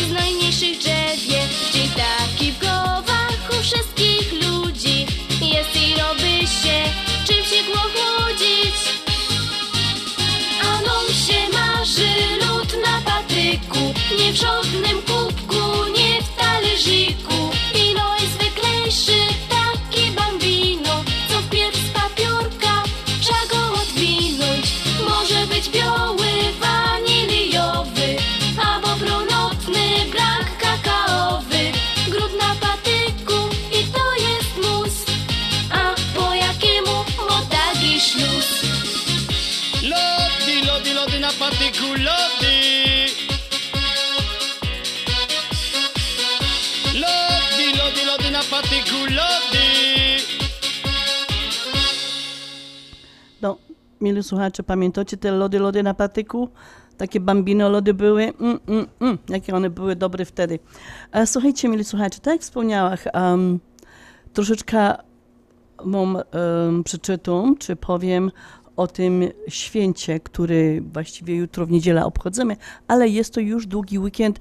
Mieli słuchacze, pamiętacie te lody, lody na patyku? Takie bambino lody były, mm, mm, mm, jakie one były dobre wtedy. Słuchajcie, mieli słuchacze, tak jak wspomniałam, um, troszeczkę wam um, przeczytam, czy powiem o tym święcie, który właściwie jutro w niedzielę obchodzimy, ale jest to już długi weekend,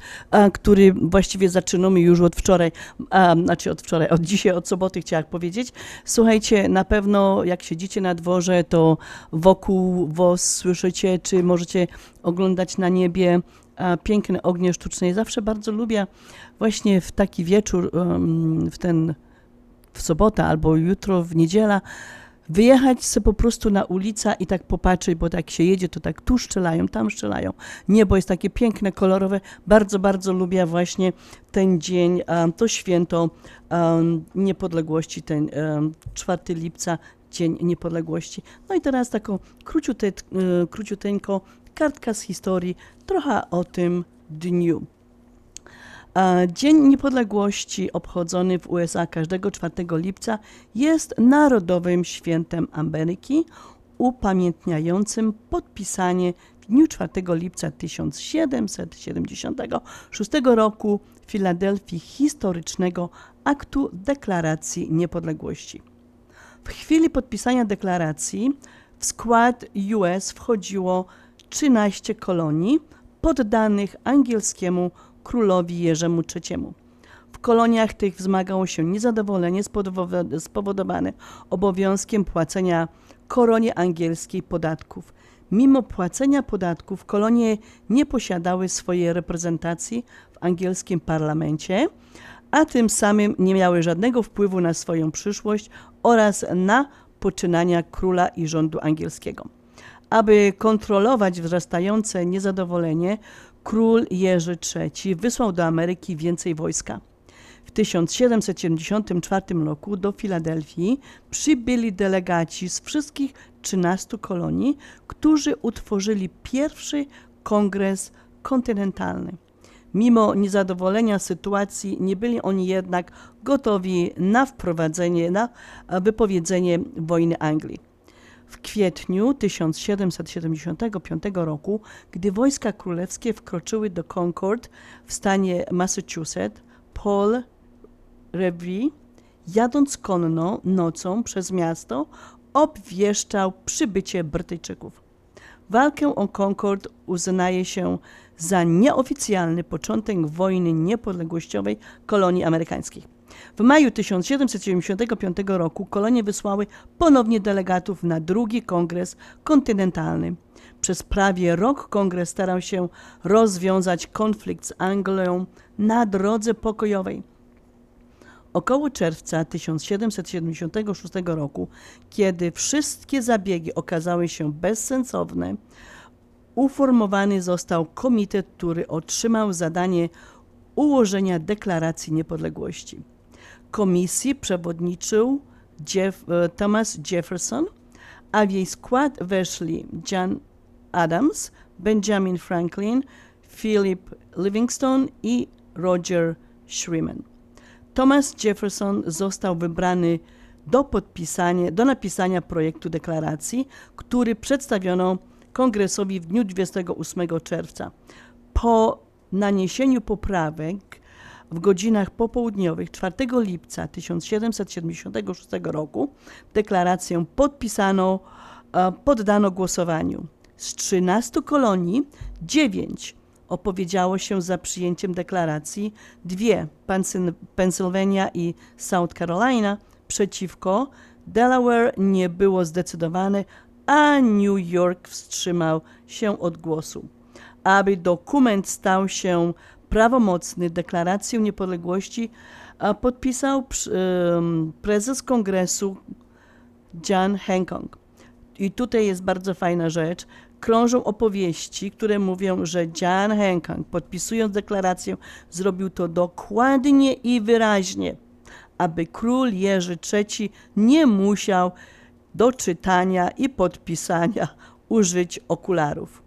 który właściwie zaczynamy już od wczoraj, a, znaczy od wczoraj, od dzisiaj, od soboty chciałam powiedzieć. Słuchajcie, na pewno jak siedzicie na dworze, to wokół was słyszycie, czy możecie oglądać na niebie piękne ognie sztuczne. Ja zawsze bardzo lubię właśnie w taki wieczór, w ten w sobotę albo jutro w niedziela wyjechać sobie po prostu na ulicę i tak popatrzeć, bo tak się jedzie, to tak tu strzelają, tam strzelają. Niebo jest takie piękne, kolorowe. Bardzo, bardzo lubię właśnie ten dzień, to święto niepodległości, ten em, 4 lipca, Dzień Niepodległości. No i teraz taką króciute, e, króciuteńko kartka z historii, trochę o tym dniu. Dzień Niepodległości obchodzony w USA każdego 4 lipca jest narodowym świętem Ameryki, upamiętniającym podpisanie w dniu 4 lipca 1776 roku w Filadelfii historycznego aktu Deklaracji Niepodległości. W chwili podpisania deklaracji w skład US wchodziło 13 kolonii poddanych angielskiemu królowi Jerzemu III. W koloniach tych wzmagało się niezadowolenie spowodowa- spowodowane obowiązkiem płacenia koronie angielskiej podatków. Mimo płacenia podatków kolonie nie posiadały swojej reprezentacji w angielskim parlamencie, a tym samym nie miały żadnego wpływu na swoją przyszłość oraz na poczynania króla i rządu angielskiego. Aby kontrolować wzrastające niezadowolenie, król Jerzy III wysłał do Ameryki więcej wojska. W 1774 roku do Filadelfii przybyli delegaci z wszystkich 13 kolonii, którzy utworzyli pierwszy kongres kontynentalny. Mimo niezadowolenia sytuacji nie byli oni jednak gotowi na wprowadzenie, na wypowiedzenie wojny Anglii. W kwietniu 1775 roku, gdy wojska królewskie wkroczyły do Concord w stanie Massachusetts, Paul Revere, jadąc konno nocą przez miasto, obwieszczał przybycie Brytyjczyków. Walkę o Concord uznaje się za nieoficjalny początek wojny niepodległościowej kolonii amerykańskich. W maju 1775 roku kolonie wysłały ponownie delegatów na drugi kongres kontynentalny. Przez prawie rok kongres starał się rozwiązać konflikt z Anglią na drodze pokojowej. Około czerwca 1776 roku, kiedy wszystkie zabiegi okazały się bezsensowne, uformowany został komitet, który otrzymał zadanie ułożenia deklaracji niepodległości. Komisji przewodniczył Jeff, Thomas Jefferson, a w jej skład weszli John Adams, Benjamin Franklin, Philip Livingstone i Roger Sherman. Thomas Jefferson został wybrany do podpisania, do napisania projektu deklaracji, który przedstawiono kongresowi w dniu 28 czerwca. Po naniesieniu poprawek w godzinach popołudniowych 4 lipca 1776 roku deklarację podpisano, poddano głosowaniu. Z 13 kolonii 9 opowiedziało się za przyjęciem deklaracji, dwie Pennsylvania i South Carolina przeciwko, Delaware nie było zdecydowane, a New York wstrzymał się od głosu. Aby dokument stał się prawomocny, deklarację niepodległości podpisał prezes kongresu John Hancock. I tutaj jest bardzo fajna rzecz. Krążą opowieści, które mówią, że John Hancock, podpisując deklarację, zrobił to dokładnie i wyraźnie, aby król Jerzy III nie musiał do czytania i podpisania użyć okularów.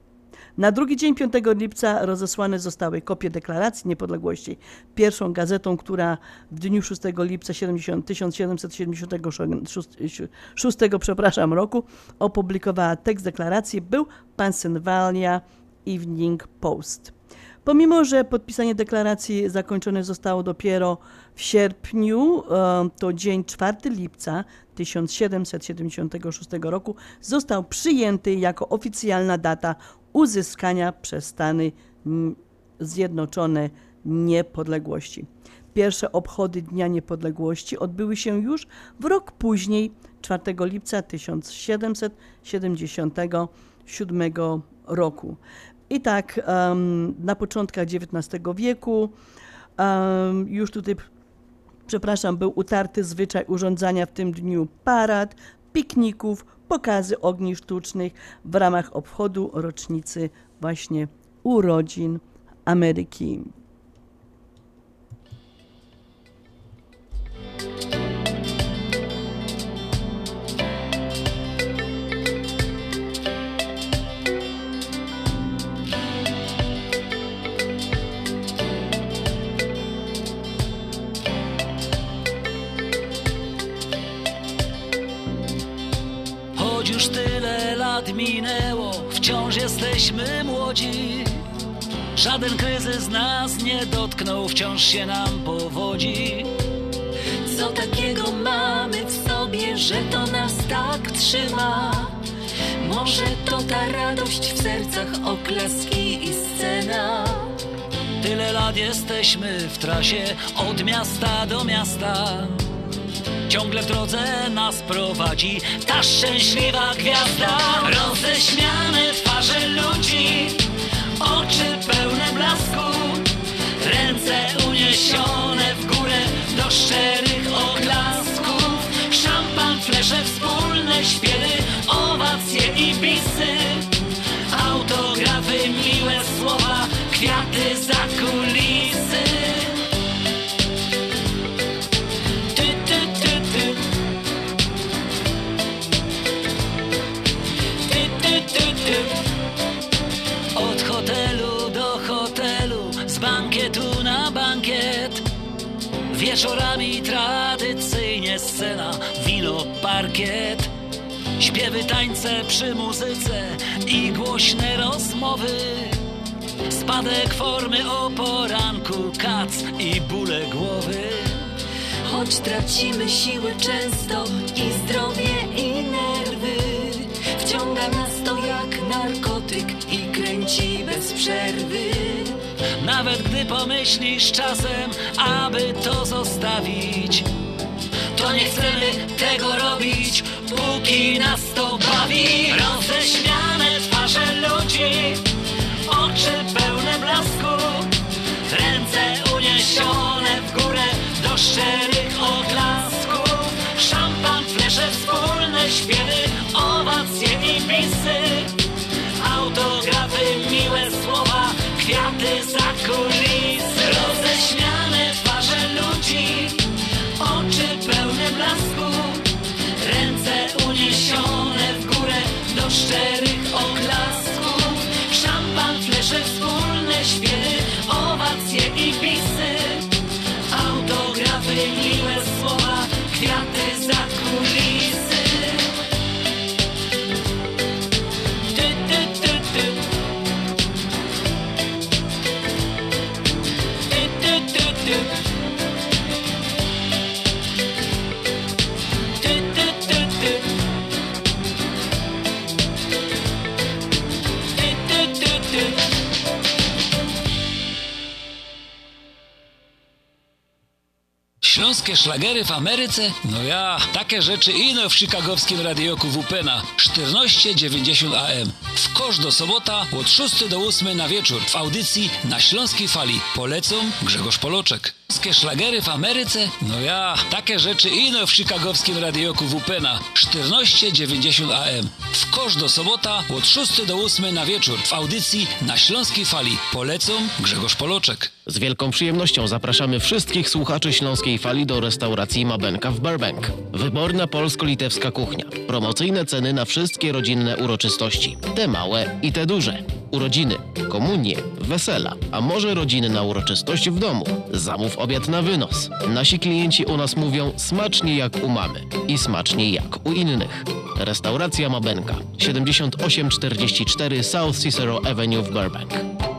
Na drugi dzień 5 lipca rozesłane zostały kopie deklaracji niepodległości. Pierwszą gazetą, która w dniu 6 lipca 70, 1776 przepraszam, roku opublikowała tekst deklaracji, był Pennsylvania Evening Post. Pomimo, że podpisanie deklaracji zakończone zostało dopiero w sierpniu, to dzień 4 lipca 1776 roku został przyjęty jako oficjalna data uzyskania przez Stany Zjednoczone niepodległości. Pierwsze obchody Dnia Niepodległości odbyły się już w rok później, 4 lipca 1777 roku. I tak um, na początkach XIX wieku um, już tutaj, przepraszam, był utarty zwyczaj urządzania w tym dniu parad, pikników, pokazy ogni sztucznych w ramach obchodu rocznicy właśnie urodzin Ameryki. Lat minęło, wciąż jesteśmy młodzi. Żaden kryzys nas nie dotknął, wciąż się nam powodzi. Co takiego mamy w sobie, że to nas tak trzyma? Może to ta radość w sercach, oklaski i scena? Tyle lat jesteśmy w trasie od miasta do miasta. Ciągle w drodze nas prowadzi ta szczęśliwa gwiazda. Roześmiane twarze ludzi, oczy pełne blasku, ręce uniesione w górę do szczerych oklasków. Szampan, flesze, wspólne śpiewy, owacje i bisy, autografy, miłe słowa, kwiaty za. Wieczorami tradycyjnie scena, wino, parkiet. Śpiewy, tańce przy muzyce i głośne rozmowy. Spadek formy o poranku, kac i bóle głowy. Choć tracimy siły często i zdrowie i nerwy Wciąga nas to jak narkotyk i kręci bez przerwy Nawet gdy pomyślisz czasem, aby to zostawić To nie chcemy tego robić, póki nas to bawi. Roześmiane twarze ludzi, oczy pełne blasku Ręce uniesione w górę do szczerych oklasków Szampan, flesze, wspólne śpiewy, owacje i bisy wspólne Śląskie szlagery w Ameryce? No ja, takie rzeczy ino w chicagowskim radioku WPNA 1490 AM. W kosz do sobota od 6 do 8 na wieczór w audycji na Śląskiej Fali. Polecą Grzegorz Poloczek. Śląskie szlagery w Ameryce? No ja, takie rzeczy ino w chicagowskim radioku WPNA 1490 AM. W kosz do sobota od 6 do 8 na wieczór w audycji na Śląskiej Fali. Polecą Grzegorz Poloczek. Z wielką przyjemnością zapraszamy wszystkich słuchaczy Śląskiej Fali do restauracji Mabenka w Burbank. Wyborna polsko-litewska kuchnia. Promocyjne ceny na wszystkie rodzinne uroczystości. Te małe i te duże. Urodziny, komunie, wesela, a może rodzinna uroczystość w domu. Zamów obiad na wynos. Nasi klienci u nas mówią smacznie jak u mamy i smacznie jak u innych. Restauracja Mabenka 7844 South Cicero Avenue w Burbank.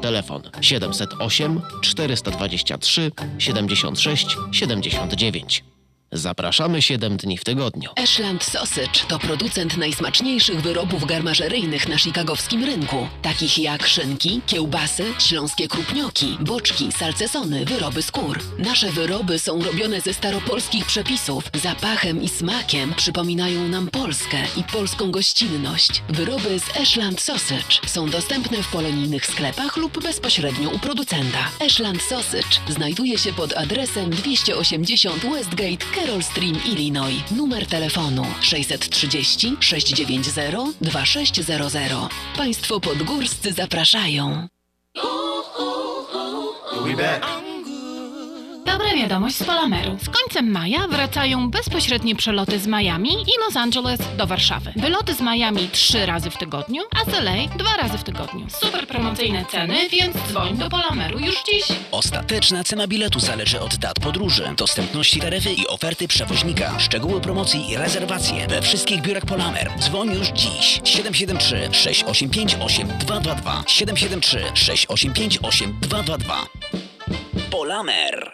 Telefon 708 423 76 79. Zapraszamy 7 dni w tygodniu. Ashland Sausage to producent najsmaczniejszych wyrobów garmażeryjnych na chicagowskim rynku, takich jak szynki, kiełbasy, śląskie krupnioki, boczki, salcesony, wyroby skór. Nasze wyroby są robione ze staropolskich przepisów. Zapachem i smakiem przypominają nam Polskę i polską gościnność. Wyroby z Ashland Sausage są dostępne w polonijnych sklepach lub bezpośrednio u producenta. Ashland Sausage znajduje się pod adresem 280 Westgate, Carroll Stream, Illinois. Numer telefonu 630 690 2600. Państwo podgórscy zapraszają. Back. Dobra wiadomość z Polameru. Z końcem maja wracają bezpośrednie przeloty z Miami i Los Angeles do Warszawy. Wyloty z Miami trzy razy w tygodniu, a z LA dwa razy w tygodniu. Super promocyjne ceny, więc dzwoń do Polameru już dziś. Ostateczna cena biletu zależy od dat podróży, dostępności taryfy i oferty przewoźnika. Szczegóły promocji i rezerwacje we wszystkich biurach Polamer. Dzwoń już dziś. 773 685 8222 773 685 8222 Polamer.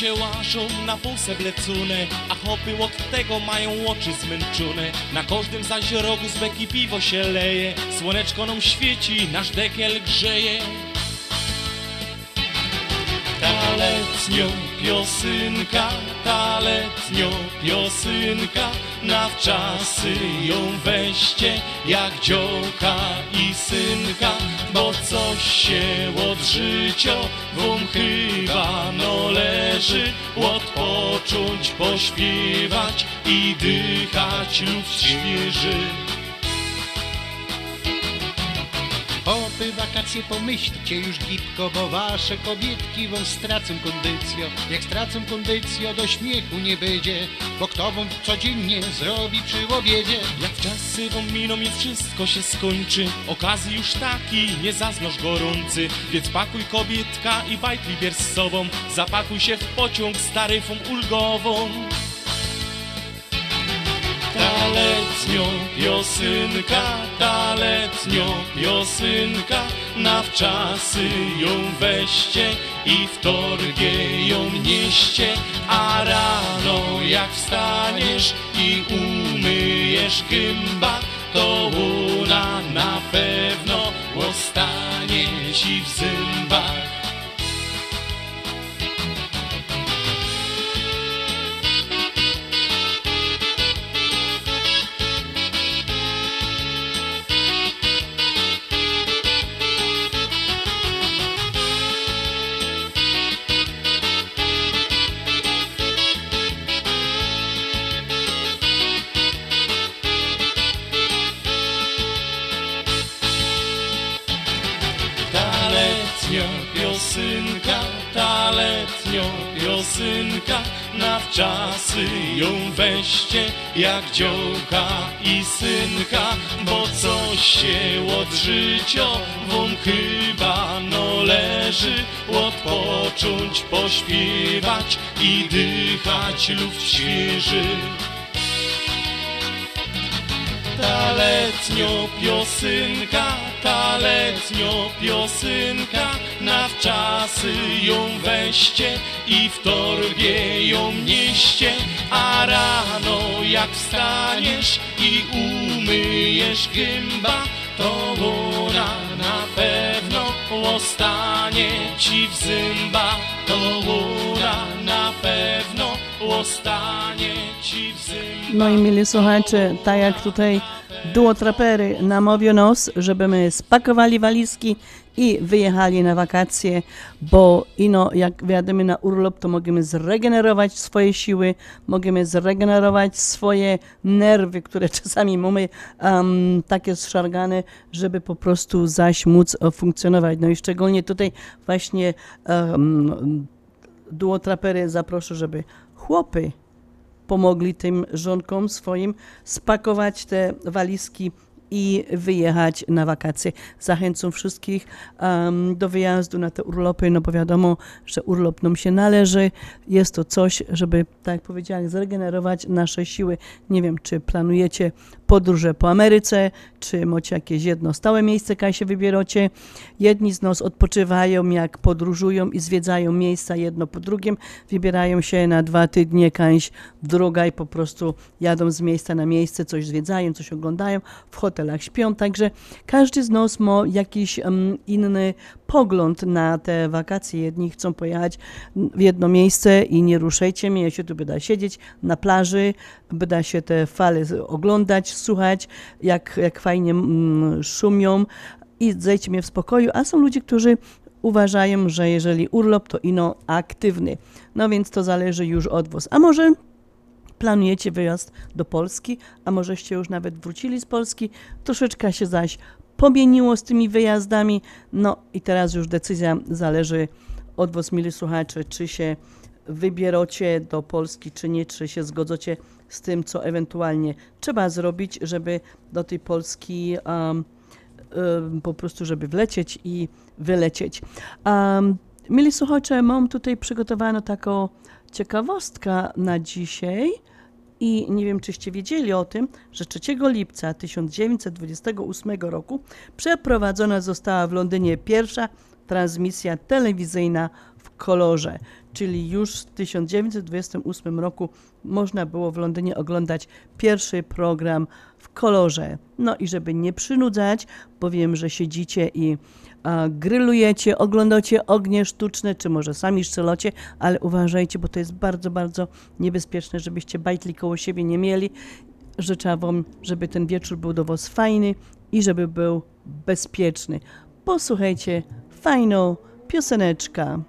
Się łażą na półse blecune, a chopy od tego mają oczy zmęczone. Na każdym zaś rogu z beki piwo się leje, słoneczko nam świeci, nasz dekiel grzeje. Ta letnio piosynka, ta letnio piosynka, na wczasy ją weźcie jak dziołka i synka, bo coś się od życia wam chyba no leży, odpocząć, pośpiewać i dychać lub świeży. Wakacje pomyślcie już gipko, bo wasze kobietki wam stracą kondycjo. Jak stracą kondycjo, do śmiechu nie będzie, bo kto wam codziennie zrobi przy obiedzie? Jak czasy wam miną i wszystko się skończy. Okazji już taki, nie zaznasz gorący. Więc pakuj kobietka i bajtli bierz z sobą. Zapakuj się w pociąg z taryfą ulgową. Ta letnio piosynka, ta na wczasy ją weźcie i w torbie ją nieście, a rano jak wstaniesz i umyjesz gęba, to ona na pewno ostanie ci w zębach. Piosynka, na wczasy ją weźcie jak dziołka i synka, bo coś się od życia wam chyba no leży, odpocząć, pośpiewać i dychać lub świeży. Ta letnio piosynka, ta letnio piosynka, na wczasy ją weźcie i w torbie ją nieście, a rano jak wstaniesz i umyjesz gęba, to ona na pewno ostanie ci w zęba, to ona na pewno No i mieli słuchacze, tak jak tutaj duo trapery namówił nas, żebyśmy spakowali walizki i wyjechali na wakacje, bo ino jak wjadę na urlop, to możemy zregenerować swoje siły, możemy zregenerować swoje nerwy, które czasami mamy um, takie zszargane, żeby po prostu zaś móc e, funkcjonować. No i szczególnie tutaj właśnie um, duo trapery zaproszę, żeby chłopy pomogli tym żonkom swoim spakować te walizki i wyjechać na wakacje. Zachęcam wszystkich um, do wyjazdu na te urlopy, no bo wiadomo, że urlop nam się należy. Jest to coś, żeby, tak jak powiedziałem, zregenerować nasze siły. Nie wiem, czy planujecie podróże po Ameryce, czy macie jakieś jedno stałe miejsce, kaj się wybieracie. Jedni z nas odpoczywają, jak podróżują i zwiedzają miejsca jedno po drugim, wybierają się na dwa tygodnie kaś w drogę i po prostu jadą z miejsca na miejsce, coś zwiedzają, coś oglądają, w hotelach śpią, także każdy z nas ma jakiś um, inny pogląd na te wakacje. Jedni chcą pojechać w jedno miejsce i nie ruszajcie mnie, ja się tu będę siedzieć na plaży, będę się te fale oglądać, słuchać, jak, jak fajnie mm, szumią i zejdźcie mnie w spokoju, a są ludzie, którzy uważają, że jeżeli urlop, to ino aktywny. No więc to zależy już od was. A może planujecie wyjazd do Polski, a możeście już nawet wrócili z Polski, troszeczkę się zaś pomieniło z tymi wyjazdami, no i teraz już decyzja zależy od was, mili słuchacze, czy się wybieracie do Polski, czy nie, czy się zgodzacie z tym, co ewentualnie trzeba zrobić, żeby do tej Polski um, um, po prostu, żeby wlecieć i wylecieć. Um, mili słuchacze, mam tutaj przygotowaną taką ciekawostkę na dzisiaj i nie wiem, czyście wiedzieli o tym, że 3 lipca 1928 roku przeprowadzona została w Londynie pierwsza transmisja telewizyjna w kolorze, czyli już w 1928 roku można było w Londynie oglądać pierwszy program w kolorze. No i żeby nie przynudzać, bo wiem, że siedzicie i a, grillujecie, oglądacie ognie sztuczne, czy może sami szczelocie, ale uważajcie, bo to jest bardzo, bardzo niebezpieczne, żebyście bajtli koło siebie nie mieli. Życzę Wam, żeby ten wieczór był do Was fajny i żeby był bezpieczny. Posłuchajcie fajną pioseneczkę.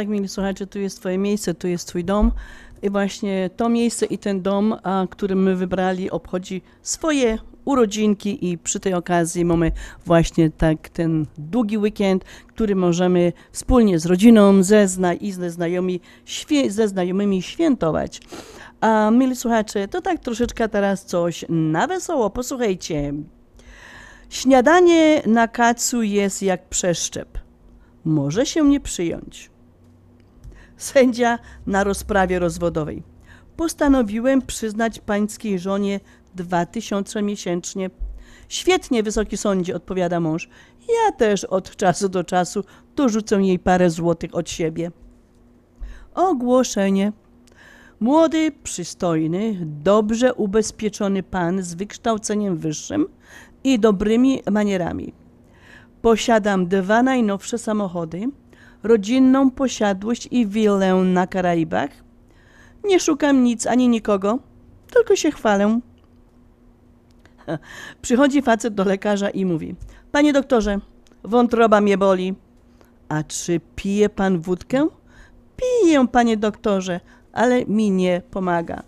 Tak, mili słuchacze, tu jest Twoje miejsce, tu jest Twój dom. I właśnie to miejsce i ten dom, a, który my wybrali, obchodzi swoje urodzinki i przy tej okazji mamy właśnie tak ten długi weekend, który możemy wspólnie z rodziną ze zna i ze, znajomi, ze znajomymi świętować. A mili słuchacze, to tak troszeczkę teraz coś na wesoło. Posłuchajcie. Śniadanie na kacu jest jak przeszczep. Może się nie przyjąć. Sędzia na rozprawie rozwodowej. Postanowiłem przyznać pańskiej żonie dwa tysiące miesięcznie. Świetnie, wysoki sądzie, odpowiada mąż. Ja też od czasu do czasu dorzucę jej parę złotych od siebie. Ogłoszenie. Młody, przystojny, dobrze ubezpieczony pan z wykształceniem wyższym i dobrymi manierami. Posiadam dwa najnowsze samochody, rodzinną posiadłość i willę na Karaibach. Nie szukam nic ani nikogo, tylko się chwalę. Przychodzi facet do lekarza i mówi: Panie doktorze, wątroba mnie boli. A czy pije pan wódkę? Piję, panie doktorze, ale mi nie pomaga.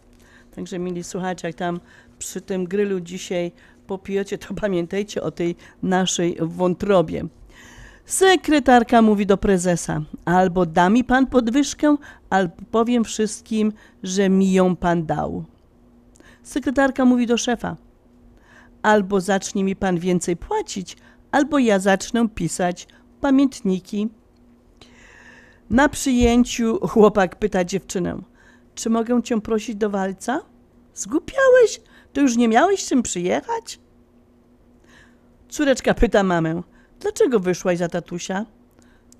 Także, mili słuchacze, jak tam przy tym grylu dzisiaj popijecie, to pamiętajcie o tej naszej wątrobie. Sekretarka mówi do prezesa: albo da mi pan podwyżkę, albo powiem wszystkim, że mi ją pan dał. Sekretarka mówi do szefa: albo zacznie mi pan więcej płacić, albo ja zacznę pisać pamiętniki. Na przyjęciu chłopak pyta dziewczynę: Czy mogę cię prosić do walca? Zgłupiałeś? To już nie miałeś czym przyjechać? Córeczka pyta mamę: Dlaczego wyszłaś za tatusia?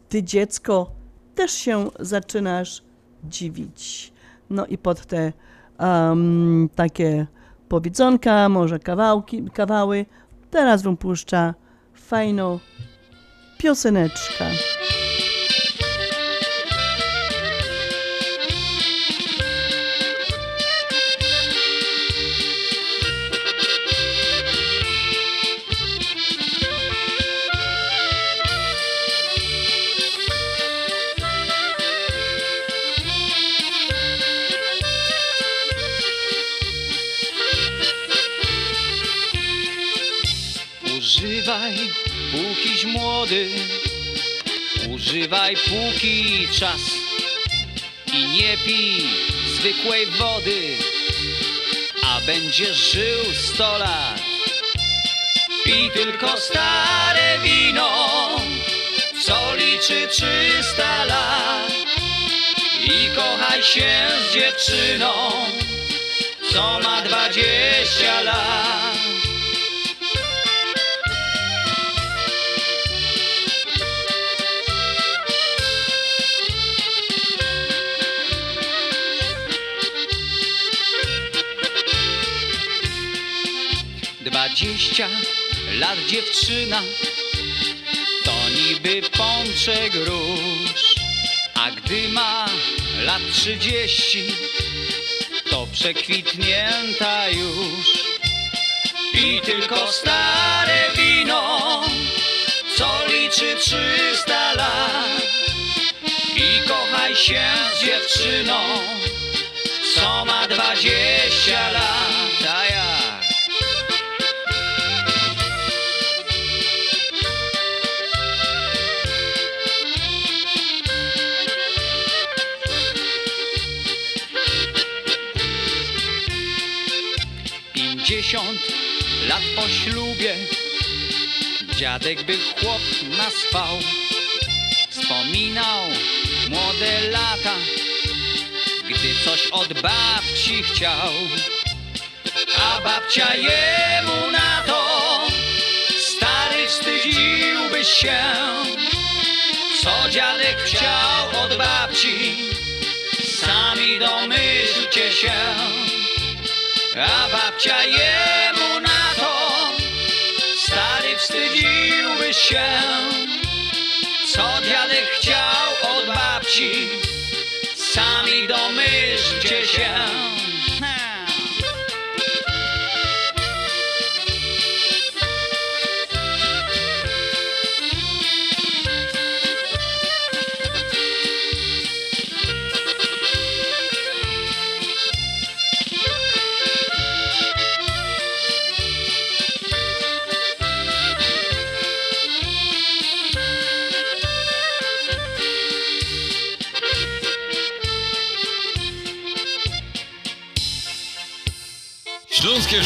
Ty, dziecko, też się zaczynasz dziwić. No i pod te um, takie powiedzonka, może kawałki, kawały. Teraz wam puszcza fajną pioseneczka. Młody, używaj póki czas i nie pij zwykłej wody, a będziesz żył sto lat. Pij tylko stare wino, co liczy trzysta lat i kochaj się z dziewczyną, co ma dwadzieścia lat. Dwadzieścia lat dziewczyna to niby pączek róż, a gdy ma lat trzydzieści, to przekwitnięta już. I tylko stare wino, co liczy trzysta lat. I kochaj się z dziewczyną, co ma dwadzieścia lat. Lat po ślubie Dziadek by chłop naswał Wspominał młode lata Gdy coś od babci chciał. A babcia jemu na to Stary wstydziłbyś się. Co dziadek chciał od babci Sami domyślcie się. A babcia jemu na Stary wstydziłby się Co dziadek chciał od babci. Sami domyślcie się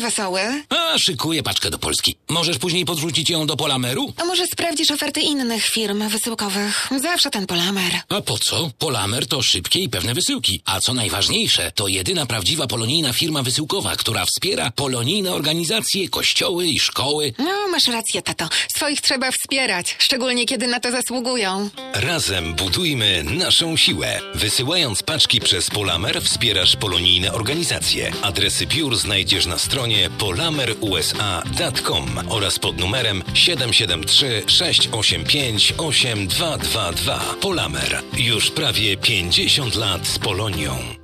Tato, a co ty taki wesoły? A, szykuję paczkę do Polski. Możesz później podrzucić ją do Polameru? A może sprawdzisz oferty innych firm wysyłkowych? Zawsze ten Polamer. A po co? Polamer to szybkie i pewne wysyłki. A co najważniejsze, to jedyna prawdziwa polonijna firma wysyłkowa, która wspiera polonijne organizacje, kościoły i szkoły. No, masz rację, tato. Swoich trzeba wspierać, szczególnie kiedy na to zasługują. Razem budujmy naszą siłę. Wysyłając paczki przez Polamer wspierasz polonijne organizacje. Adresy biur znajdziesz na stronie polamerusa.com oraz pod numerem 773 685 8222. Polamer. Już prawie 50 lat z Polonią.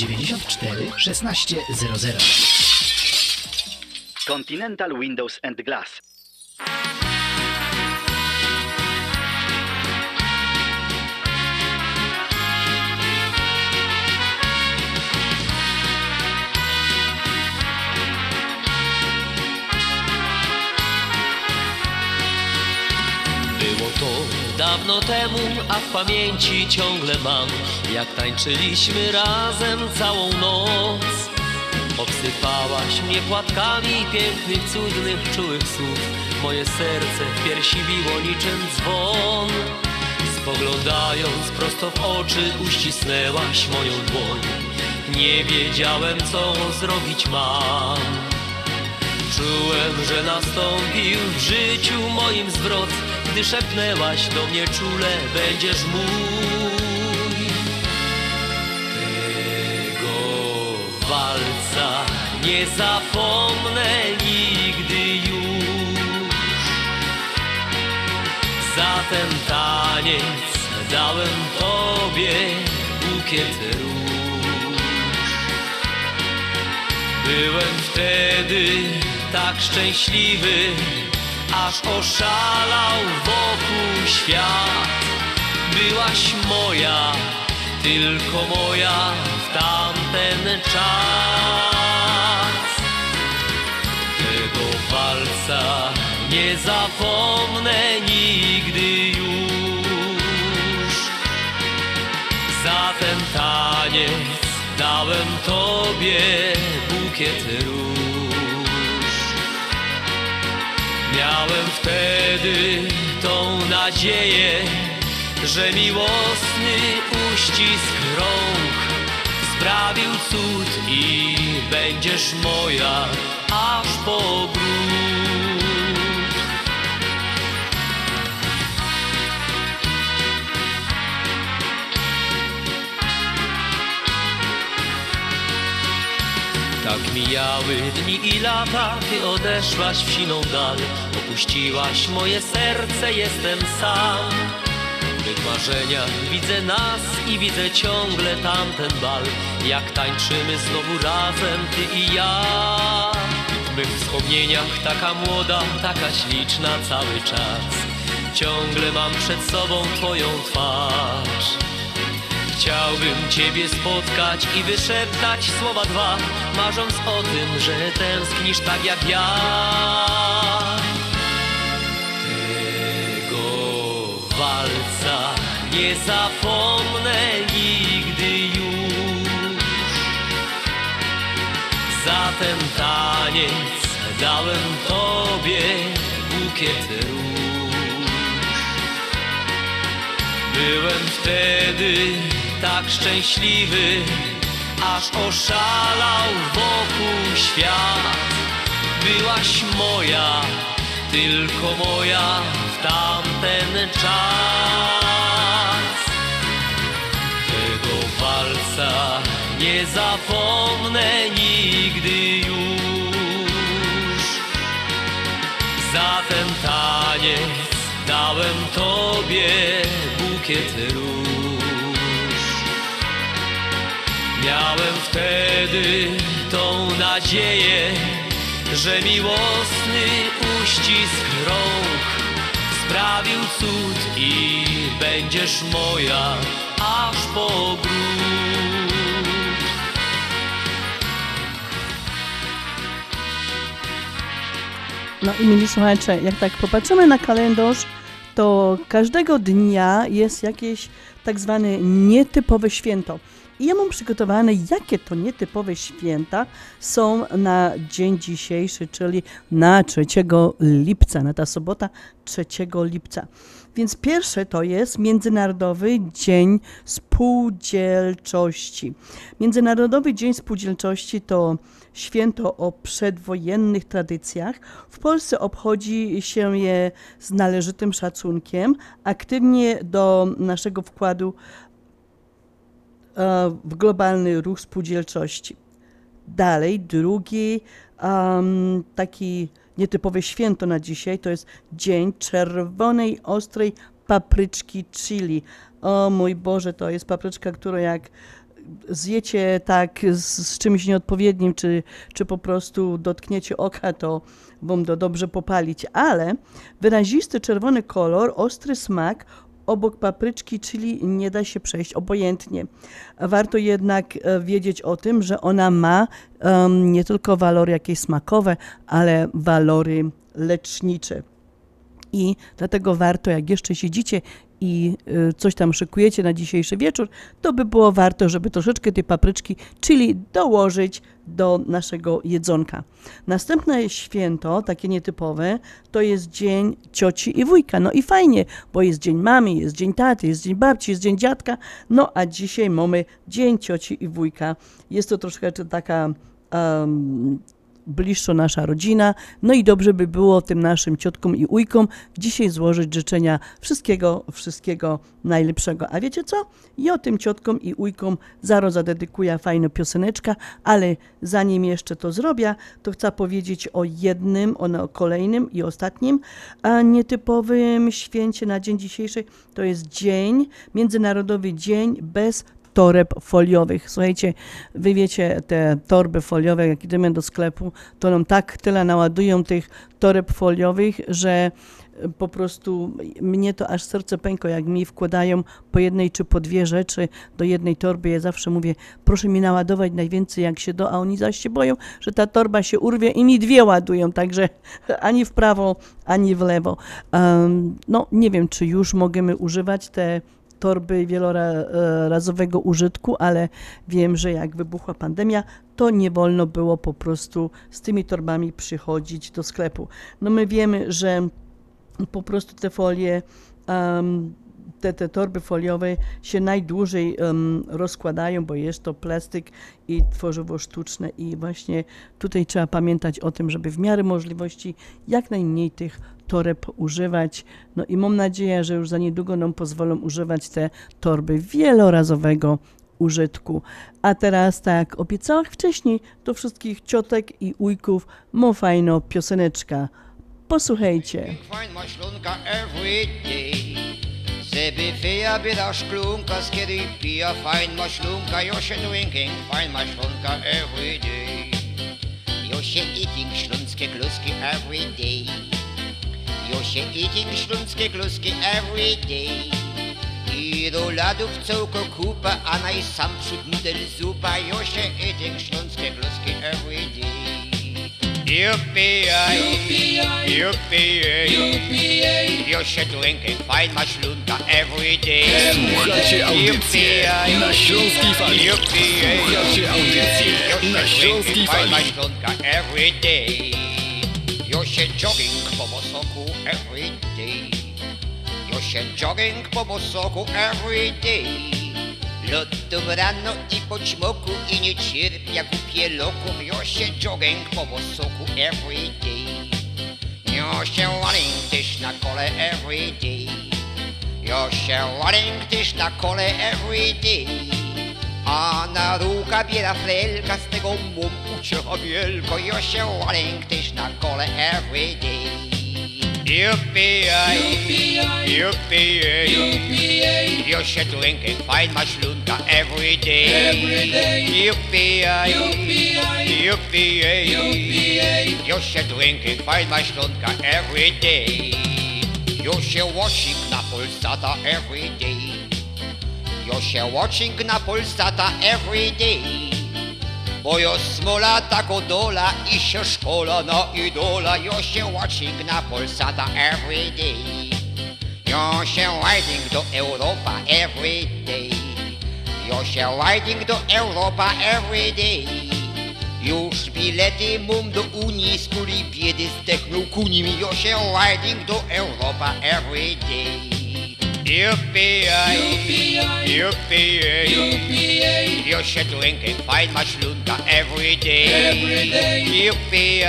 1600. Continental Windows and Glass. Było to dawno temu, a w pamięci ciągle mam Jak tańczyliśmy razem całą noc. Obsypałaś mnie płatkami pięknych, cudnych, czułych słów. Moje serce w piersi biło niczym dzwon. Spoglądając prosto w oczy uścisnęłaś moją dłoń. Nie wiedziałem co zrobić mam Czułem, że nastąpił w życiu moim zwrot. Gdy szepnęłaś do mnie czule, będziesz mój. Tego walca nie zapomnę nigdy już. Za ten taniec dałem Tobie bukiet róż. Byłem wtedy tak szczęśliwy, aż oszalał wokół świat. Byłaś moja, tylko moja w tamten czas. Tego walca nie zapomnę nigdy już. Za ten taniec dałem Tobie bukiet Miałem wtedy tą nadzieję, że miłosny uścisk rąk sprawił cud i będziesz moja aż po gród. Tak mijały dni i lata, ty odeszłaś w siną dal. Opuściłaś moje serce, jestem sam. W mych marzeniach widzę nas i widzę ciągle tamten bal. Jak tańczymy znowu razem, ty i ja. W mych wspomnieniach taka młoda, taka śliczna cały czas. Ciągle mam przed sobą twoją twarz Chciałbym Ciebie spotkać i wyszeptać słowa dwa, marząc o tym, że tęsknisz tak jak ja. Tego walca nie zapomnę nigdy już. Za ten taniec dałem Tobie bukiet róż. Byłem wtedy tak szczęśliwy, aż oszalał wokół świat. Byłaś moja, tylko moja w tamten czas. Tego walca nie zapomnę nigdy już. Za ten taniec dałem Tobie bukiet róż. Miałem wtedy tą nadzieję, że miłosny uścisk rąk sprawił cud i będziesz moja aż po gród. No i mili słuchacze, jak tak popatrzymy na kalendarz, to każdego dnia jest jakieś tak zwane nietypowe święto. I ja mam przygotowane, jakie to nietypowe święta są na dzień dzisiejszy, czyli na 3 lipca, na ta sobota 3 lipca. Więc pierwsze to jest Międzynarodowy Dzień Spółdzielczości. Międzynarodowy Dzień Spółdzielczości to święto o przedwojennych tradycjach. W Polsce obchodzi się je z należytym szacunkiem, aktywnie do naszego wkładu w globalny ruch spółdzielczości. Dalej, drugi um, taki nietypowe święto na dzisiaj to jest Dzień Czerwonej Ostrej Papryczki Chili. O mój Boże, to jest papryczka, którą jak zjecie tak z, z, czymś nieodpowiednim, czy, czy po prostu dotkniecie oka, to wam to dobrze popalić. Ale wyrazisty czerwony kolor, ostry smak obok papryczki, czyli nie da się przejść obojętnie. Warto jednak e, wiedzieć o tym, że ona ma um, nie tylko walory jakieś smakowe, ale walory lecznicze. I dlatego warto, jak jeszcze siedzicie i y, coś tam szykujecie na dzisiejszy wieczór, to by było warto, żeby troszeczkę tej papryczki, czyli dołożyć do naszego jedzonka. Następne święto, takie nietypowe, to jest dzień cioci i wujka. No i fajnie, bo jest dzień mamy, jest dzień taty, jest dzień babci, jest dzień dziadka, no a dzisiaj mamy dzień cioci i wujka. Jest to troszkę taka um, bliższo nasza rodzina. No i dobrze by było tym naszym ciotkom i ujkom dzisiaj złożyć życzenia wszystkiego, wszystkiego najlepszego. A wiecie co? I o tym ciotkom i ujkom zaraz zadedykuję fajną pioseneczka, ale zanim jeszcze to zrobię, to chcę powiedzieć o jednym, o kolejnym i ostatnim a nietypowym święcie na dzień dzisiejszy. To jest dzień, Międzynarodowy Dzień bez toreb foliowych. Słuchajcie, wy wiecie, te torby foliowe, jak idziemy do sklepu, to nam tak tyle naładują tych toreb foliowych, że po prostu mnie to aż serce pęko, jak mi wkładają po jednej czy po dwie rzeczy do jednej torby. Ja zawsze mówię, proszę mi naładować najwięcej jak się do, a oni zaś się boją, że ta torba się urwie i mi dwie ładują, także ani w prawo, ani w lewo. Um, no nie wiem, czy już możemy używać te torby wielorazowego użytku, ale wiem, że jak wybuchła pandemia, to nie wolno było po prostu z tymi torbami przychodzić do sklepu. No my wiemy, że po prostu te folie um, te, te torby foliowe się najdłużej um, rozkładają, bo jest to plastyk i tworzywo sztuczne i właśnie tutaj trzeba pamiętać o tym, żeby w miarę możliwości jak najmniej tych toreb używać. No i mam nadzieję, że już za niedługo nam pozwolą używać te torby wielorazowego użytku. A teraz, tak obiecałam wcześniej, do wszystkich ciotek i ujków mo fajno pioseneczka. Posłuchajcie. Żeby wyja bieda szklunka, z kiedy pija fajn maślunka, jo się drinking fine maślunka every day. Jo się eating śląskie kluski every day. Jo się eating śląskie kluski every day. I do ladów całko kupa, a najsam przód nudel zupa, jo się eating śląskie kluski every day. Yippee-yi, yippee-yi, You should drink and find my szlunka every day. Słuchacie audycję na Śląskiej Fali. Słuchacie audycję na Śląskiej Fali. my szlunka every day. You should jogging po bosoku every day. You should jogging po bosoku every day. Lotów rano i po ćmoku i nie cierpia głupie loków Jo się jogging po bosoku every day. Się running też na kole every day. Się running też na kole every day. A na ruka biera frelka z tego mum uciecha wielko. Jo się running też na kole every day Yippee-yi, You should drink and find my szlunka every day. Every day. Yippee-yi, yippee-yi, You should drink and find my szlunka every day. You should watching na Polsata every day. You should watching na Polsata every day. Bo jo smola tako dola i się szkola na idola Jo się watching na Polsata every day Jo się riding do Europa every day Ja się riding do Europa every day. Już bilety mam do Unii, z kuli biedy zdechnął kunim. Ja się riding do Europa every day. Yippee, yippee, yippee, Ja się drinking fine my szlunka every day. Every day. Yippee,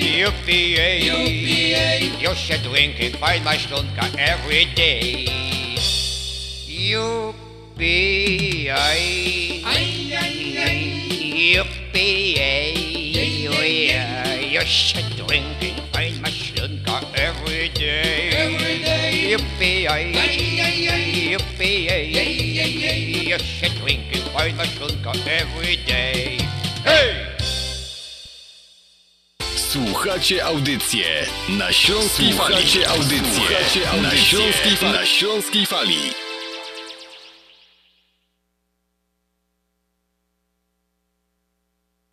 Yippee, yippee, Ja się drinking fine my szlunka every day. Yippee, yippee, Ja się drinking fine my szlunka every day. Every day. Yippee, yippee, Ja się drinking fine my szlunka every day. Hey! Słuchacie audycję na Śląskiej Fali. Słuchacie audycję, Słuchacie audycję na Śląskiej Fali. na Śląskiej Fali.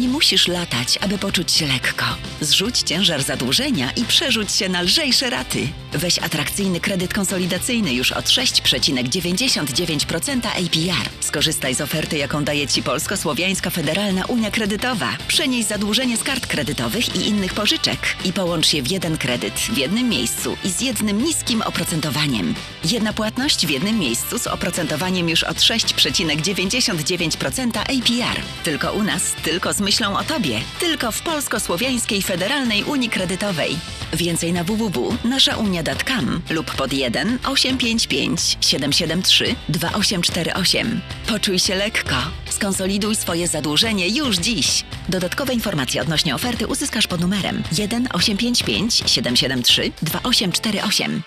Nie musisz latać, aby poczuć się lekko. Zrzuć ciężar zadłużenia i przerzuć się na lżejsze raty. Weź atrakcyjny kredyt konsolidacyjny już od 6,99% APR. Skorzystaj z oferty, jaką daje Ci Polsko-Słowiańska Federalna Unia Kredytowa. Przenieś zadłużenie z kart kredytowych i innych pożyczek i połącz je w jeden kredyt w jednym miejscu i z jednym niskim oprocentowaniem. Jedna płatność w jednym miejscu z oprocentowaniem już od 6,99% APR. Tylko u nas, tylko z myślą o Tobie. Tylko w Polsko-Słowiańskiej Federalnej Unii Kredytowej. Więcej na www.naszaunia.com lub pod 1 855 773 2848. Poczuj się lekko. Skonsoliduj swoje zadłużenie już dziś. Dodatkowe informacje odnośnie oferty uzyskasz pod numerem 1 855 773 2848.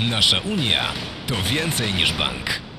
Nasza Unia to więcej niż bank.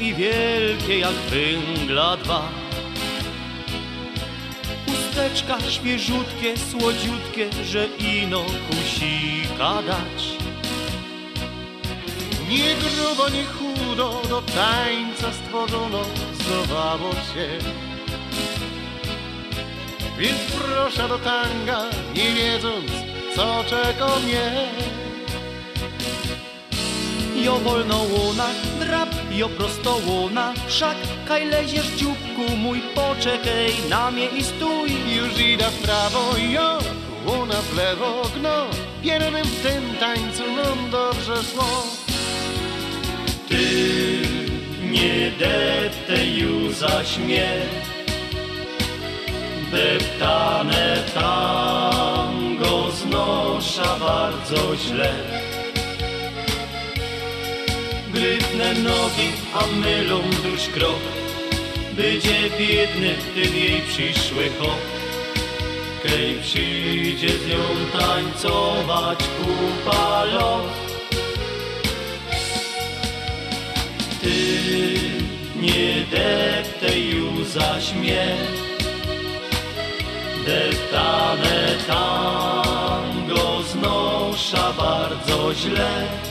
I wielkie jak węgla dwa. Chusteczka świeżutkie, słodziutkie, że ino kusika dać. Nie grubo, nie chudo, do tańca stworzono, zdowało się. Więc proszę do tanga, nie wiedząc, co czeka mnie. Jo wolno łona, drap, jo prosto łona, wszak kaj leziesz dzióbku mój, poczekaj na mnie i stój. Już idę w prawo, jo, łona w lewo, gno, piernym w tym tańcu nam dobrze szło. Ty nie deptej już zaś mnie, deptane tango znosza bardzo źle. Grytne nogi, a mylą dusz krok, będzie biedny ten jej przyszły hop. Kej przyjdzie z nią tańcować kupa lot. Ty nie deptej już zaś mnie, deptane tango znosza bardzo źle.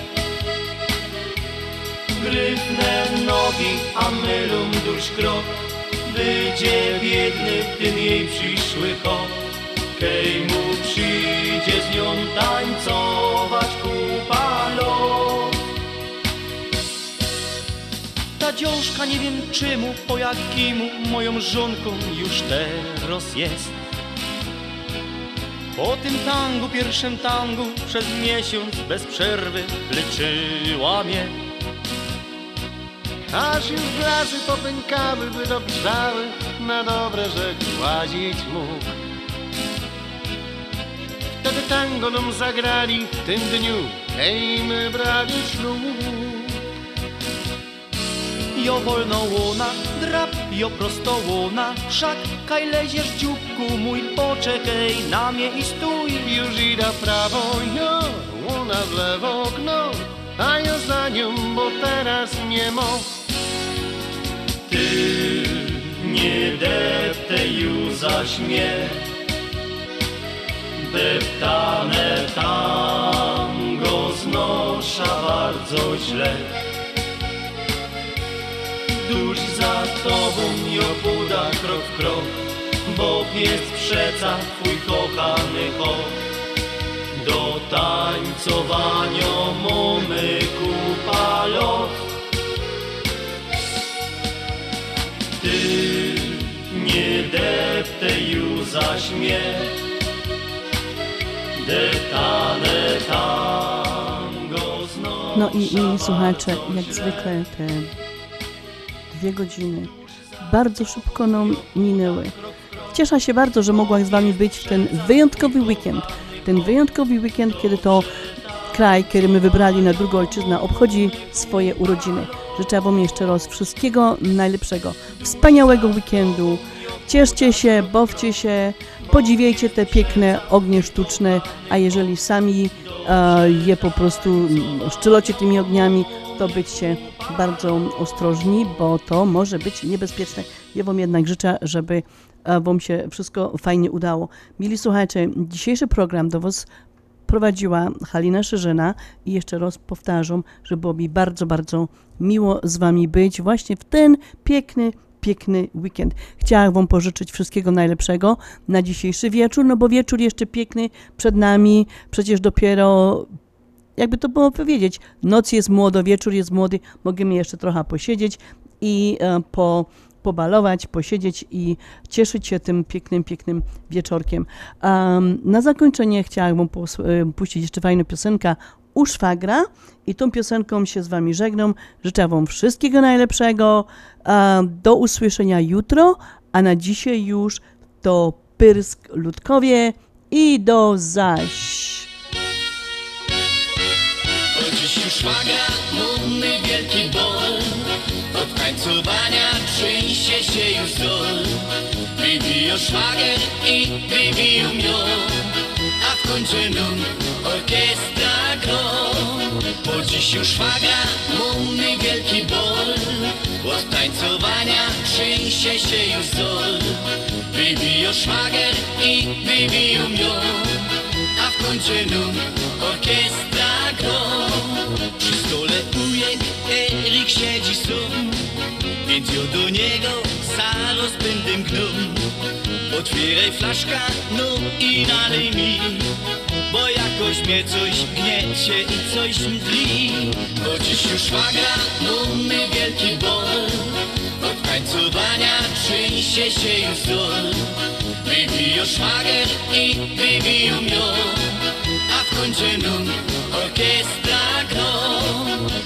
Gryfne nogi, a mylą dusz krok, będzie biedny ten jej przyszły hop. Kej mu przyjdzie z nią tańcować kupa. Ta dziążka nie wiem czemu, po jakimu moją żonką już teraz jest. Po tym tangu, pierwszym tangu, przez miesiąc bez przerwy leczyła mnie. Aż już glasy popękały, by dobrzały, na dobre, że łazić mógł. Wtedy tango nam zagrali w tym dniu, hej, my brali ślub. Jo wolno łona, drap, jo prosto łona, wszak kaj leziesz dzióbku mój, poczekaj na mnie i stój. Już idę w prawo, jo, łona w lewo, gno, a ja za nią, bo teraz nie mo. Ty nie deptej już zaś mnie, deptane tango znosza bardzo źle. Tuż za tobą jo buda krok w krok, bo jest przeca twój kochany hop. Do tańcowania mamy kupa deptej już zaś mnie, deptane tango znowu. No i, i słuchacze, jak zwykle te dwie godziny bardzo szybko nam minęły. Cieszę się bardzo, że mogłam z Wami być w ten wyjątkowy weekend. Ten wyjątkowy weekend, kiedy to kraj, który my wybrali na drugą ojczyznę, obchodzi swoje urodziny. Życzę Wam jeszcze raz wszystkiego najlepszego, wspaniałego weekendu. Cieszcie się, bawcie się, podziwiajcie te piękne ognie sztuczne, a jeżeli sami e, je po prostu szczelocie tymi ogniami, to byćcie bardzo ostrożni, bo to może być niebezpieczne. Ja Wam jednak życzę, żeby e, Wam się wszystko fajnie udało. Mili słuchacze, dzisiejszy program do Was prowadziła Halina Szerzyna i jeszcze raz powtarzam, że było mi bardzo, bardzo miło z Wami być właśnie w ten piękny, piękny weekend. Chciałam Wam pożyczyć wszystkiego najlepszego na dzisiejszy wieczór, no bo wieczór jeszcze piękny przed nami, przecież dopiero jakby to było powiedzieć, noc jest młodo, wieczór jest młody, możemy jeszcze trochę posiedzieć i e, po, pobalować, posiedzieć i cieszyć się tym pięknym, pięknym wieczorkiem. Um, na zakończenie chciałabym e, puścić jeszcze fajną piosenkę u szwagra i tą piosenką się z Wami żegnam. Życzę Wam wszystkiego najlepszego. Do usłyszenia jutro, a na dzisiaj już to Pyrsk Ludkowie i do zaś. Bo dziś już szwagra, wielki bol Od tańcowania trzęsie się już dol Wybiją szwagier i wybiją ją A w końcu orkiestra Bo dziś już szwagra mamy wielki ból. Od tańcowania trzęsie się już zol Wybiją szwagier i wybiją ją A w końcu num orkiestra gro Przy stole ujek Erik siedzi sam Więc ja do niego za rozpędem gnom Otwieraj flaszka, no i nalej mi Bo jakoś mnie coś gniecie i coś mdli. Bo dziś już szwagra, mamy wielki bol Od tańcowania trzęsie się już zol Wybiją szwagier i wybiją ją A w końcu num orkiestra gro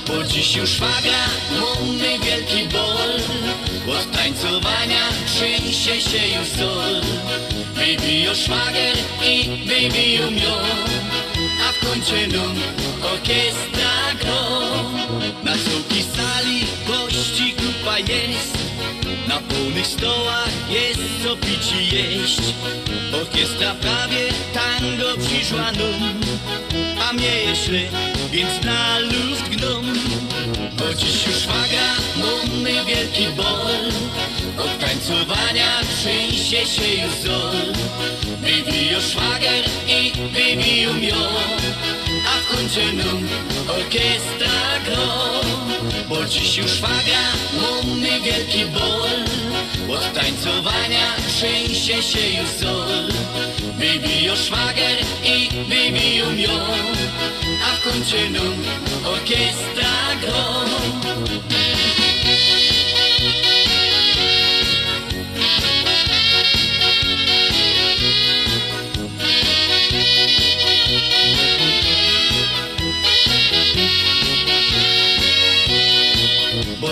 Bo dziś już szwagra, mamy wielki bol Od tańcowania trzęsie się już zol Wybiją szwagier i wybiją ją A w końcu num orkiestra gro Na całej sali gości grupa jest. Na pełnych stołach jest co pić i jeść. Orkiestra prawie tango przyszła num. A mnie jeszcze, więc na luft gnom Bo dziś wielki bol. Od tańcowania trzęsie się już zol Wybiją szwagier i wybiją ją A w końcu num orkiestra gro. Bo dziś już szwagra, mamy wielki bol. Od tańcowania trzęsie się już zol Wybiją szwagier i wybiją ją A w końcu num orkiestra gro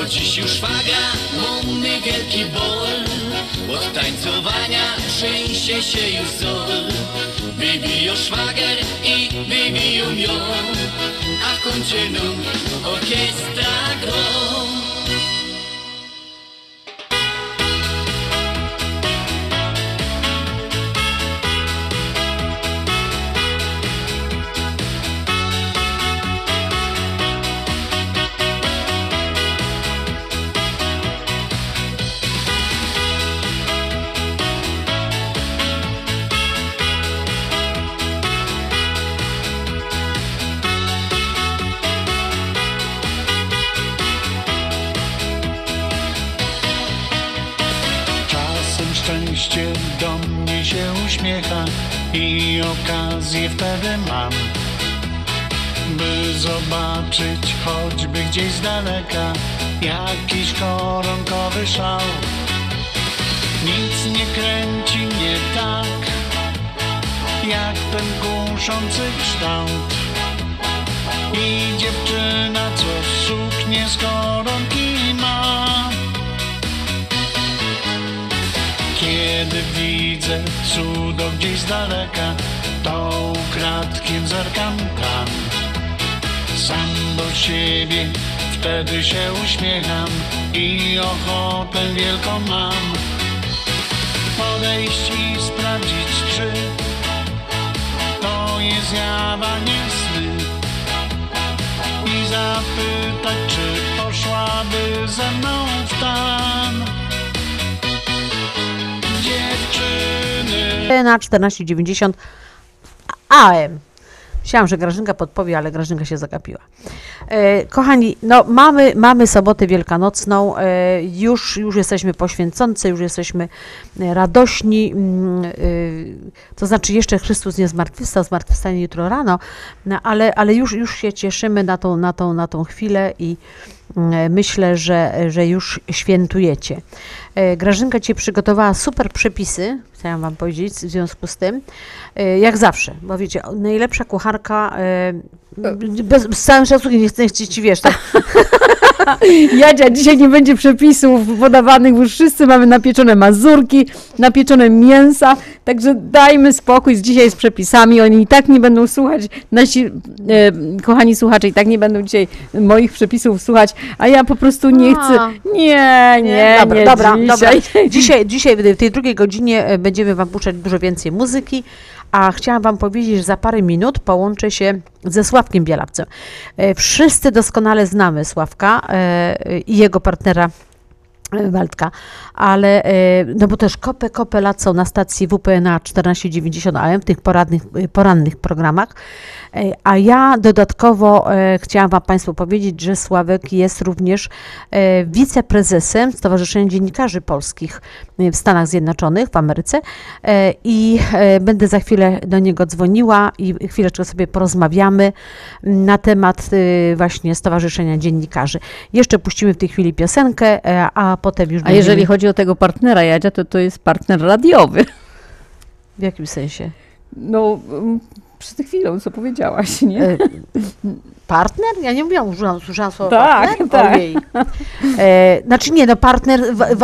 Dziś już szwagra, mamy wielki bol. Od tańcowania trzęsie się już zol. Wybiją szwagier i wybiją ją. A w końcu num orkiestra gro okazję wtedy mam, by zobaczyć choćby gdzieś z daleka jakiś koronkowy szał. Nic nie kręci mnie tak, jak ten kuszący kształt. I dziewczyna, co suknię z koronki ma. Kiedy widzę cudo gdzieś z daleka, to ukradkiem zerkam tam. Sam do siebie wtedy się uśmiecham i ochotę wielką mam. Podejść i sprawdzić, czy to jest zjawa, nie sny. I zapytać, czy poszłaby ze mną w tam. Dziewczyny. na 1490 AM. Myślałam, że Grażynka podpowie, ale Grażynka się zagapiła. E, kochani, no mamy, mamy sobotę wielkanocną, e, już, już jesteśmy poświęcący, już jesteśmy e, radośni, mm, e, to znaczy jeszcze Chrystus nie zmartwychwstał, zmartwychwstanie jutro rano, no, ale, ale już, już się cieszymy na tą, na tą, na tą chwilę i myślę, że, że już świętujecie. E, Grażynka Ci przygotowała super przepisy, chciałam Wam powiedzieć, w związku z tym, e, jak zawsze, bo wiecie, najlepsza kucharka, e, bez, z całym szacunkiem, nie chcę ci wiesz, tak, Jadzia, dzisiaj nie będzie przepisów podawanych, bo już wszyscy mamy napieczone mazurki, napieczone mięsa, także dajmy spokój z dzisiaj z przepisami, oni i tak nie będą słuchać, nasi e, kochani słuchacze i tak nie będą dzisiaj moich przepisów słuchać, a ja po prostu nie chcę, nie, nie, dobra, nie dobra, dzisiaj. dobra. Dzisiaj, dzisiaj w tej drugiej godzinie e, będziemy Wam puszczać dużo więcej muzyki, a chciałam Wam powiedzieć, że za parę minut połączę się ze Sławkiem Bielawcem. E, Wszyscy doskonale znamy Sławka e, i jego partnera Waldka, ale e, no bo też kopę, kopę są na stacji WPNA 1490 AM w tych poradnych, e, porannych programach, E, a ja dodatkowo chciałam Wam Państwu powiedzieć, że Sławek jest również wiceprezesem Stowarzyszenia Dziennikarzy Polskich w Stanach Zjednoczonych, w Ameryce. I będę za chwilę do niego dzwoniła i chwileczkę sobie porozmawiamy na temat właśnie Stowarzyszenia Dziennikarzy. Jeszcze puścimy w tej chwili piosenkę, a potem już A jeżeli chodzi o tego partnera Jadzia, to to jest partner radiowy. W jakim sensie? No, mm, przed chwilą, co powiedziałaś, nie? E, Partner? Ja nie mówiłam, użyłam, słyszałam słowo Tak, partner? tak. Ojej. E, znaczy nie, no partner w, w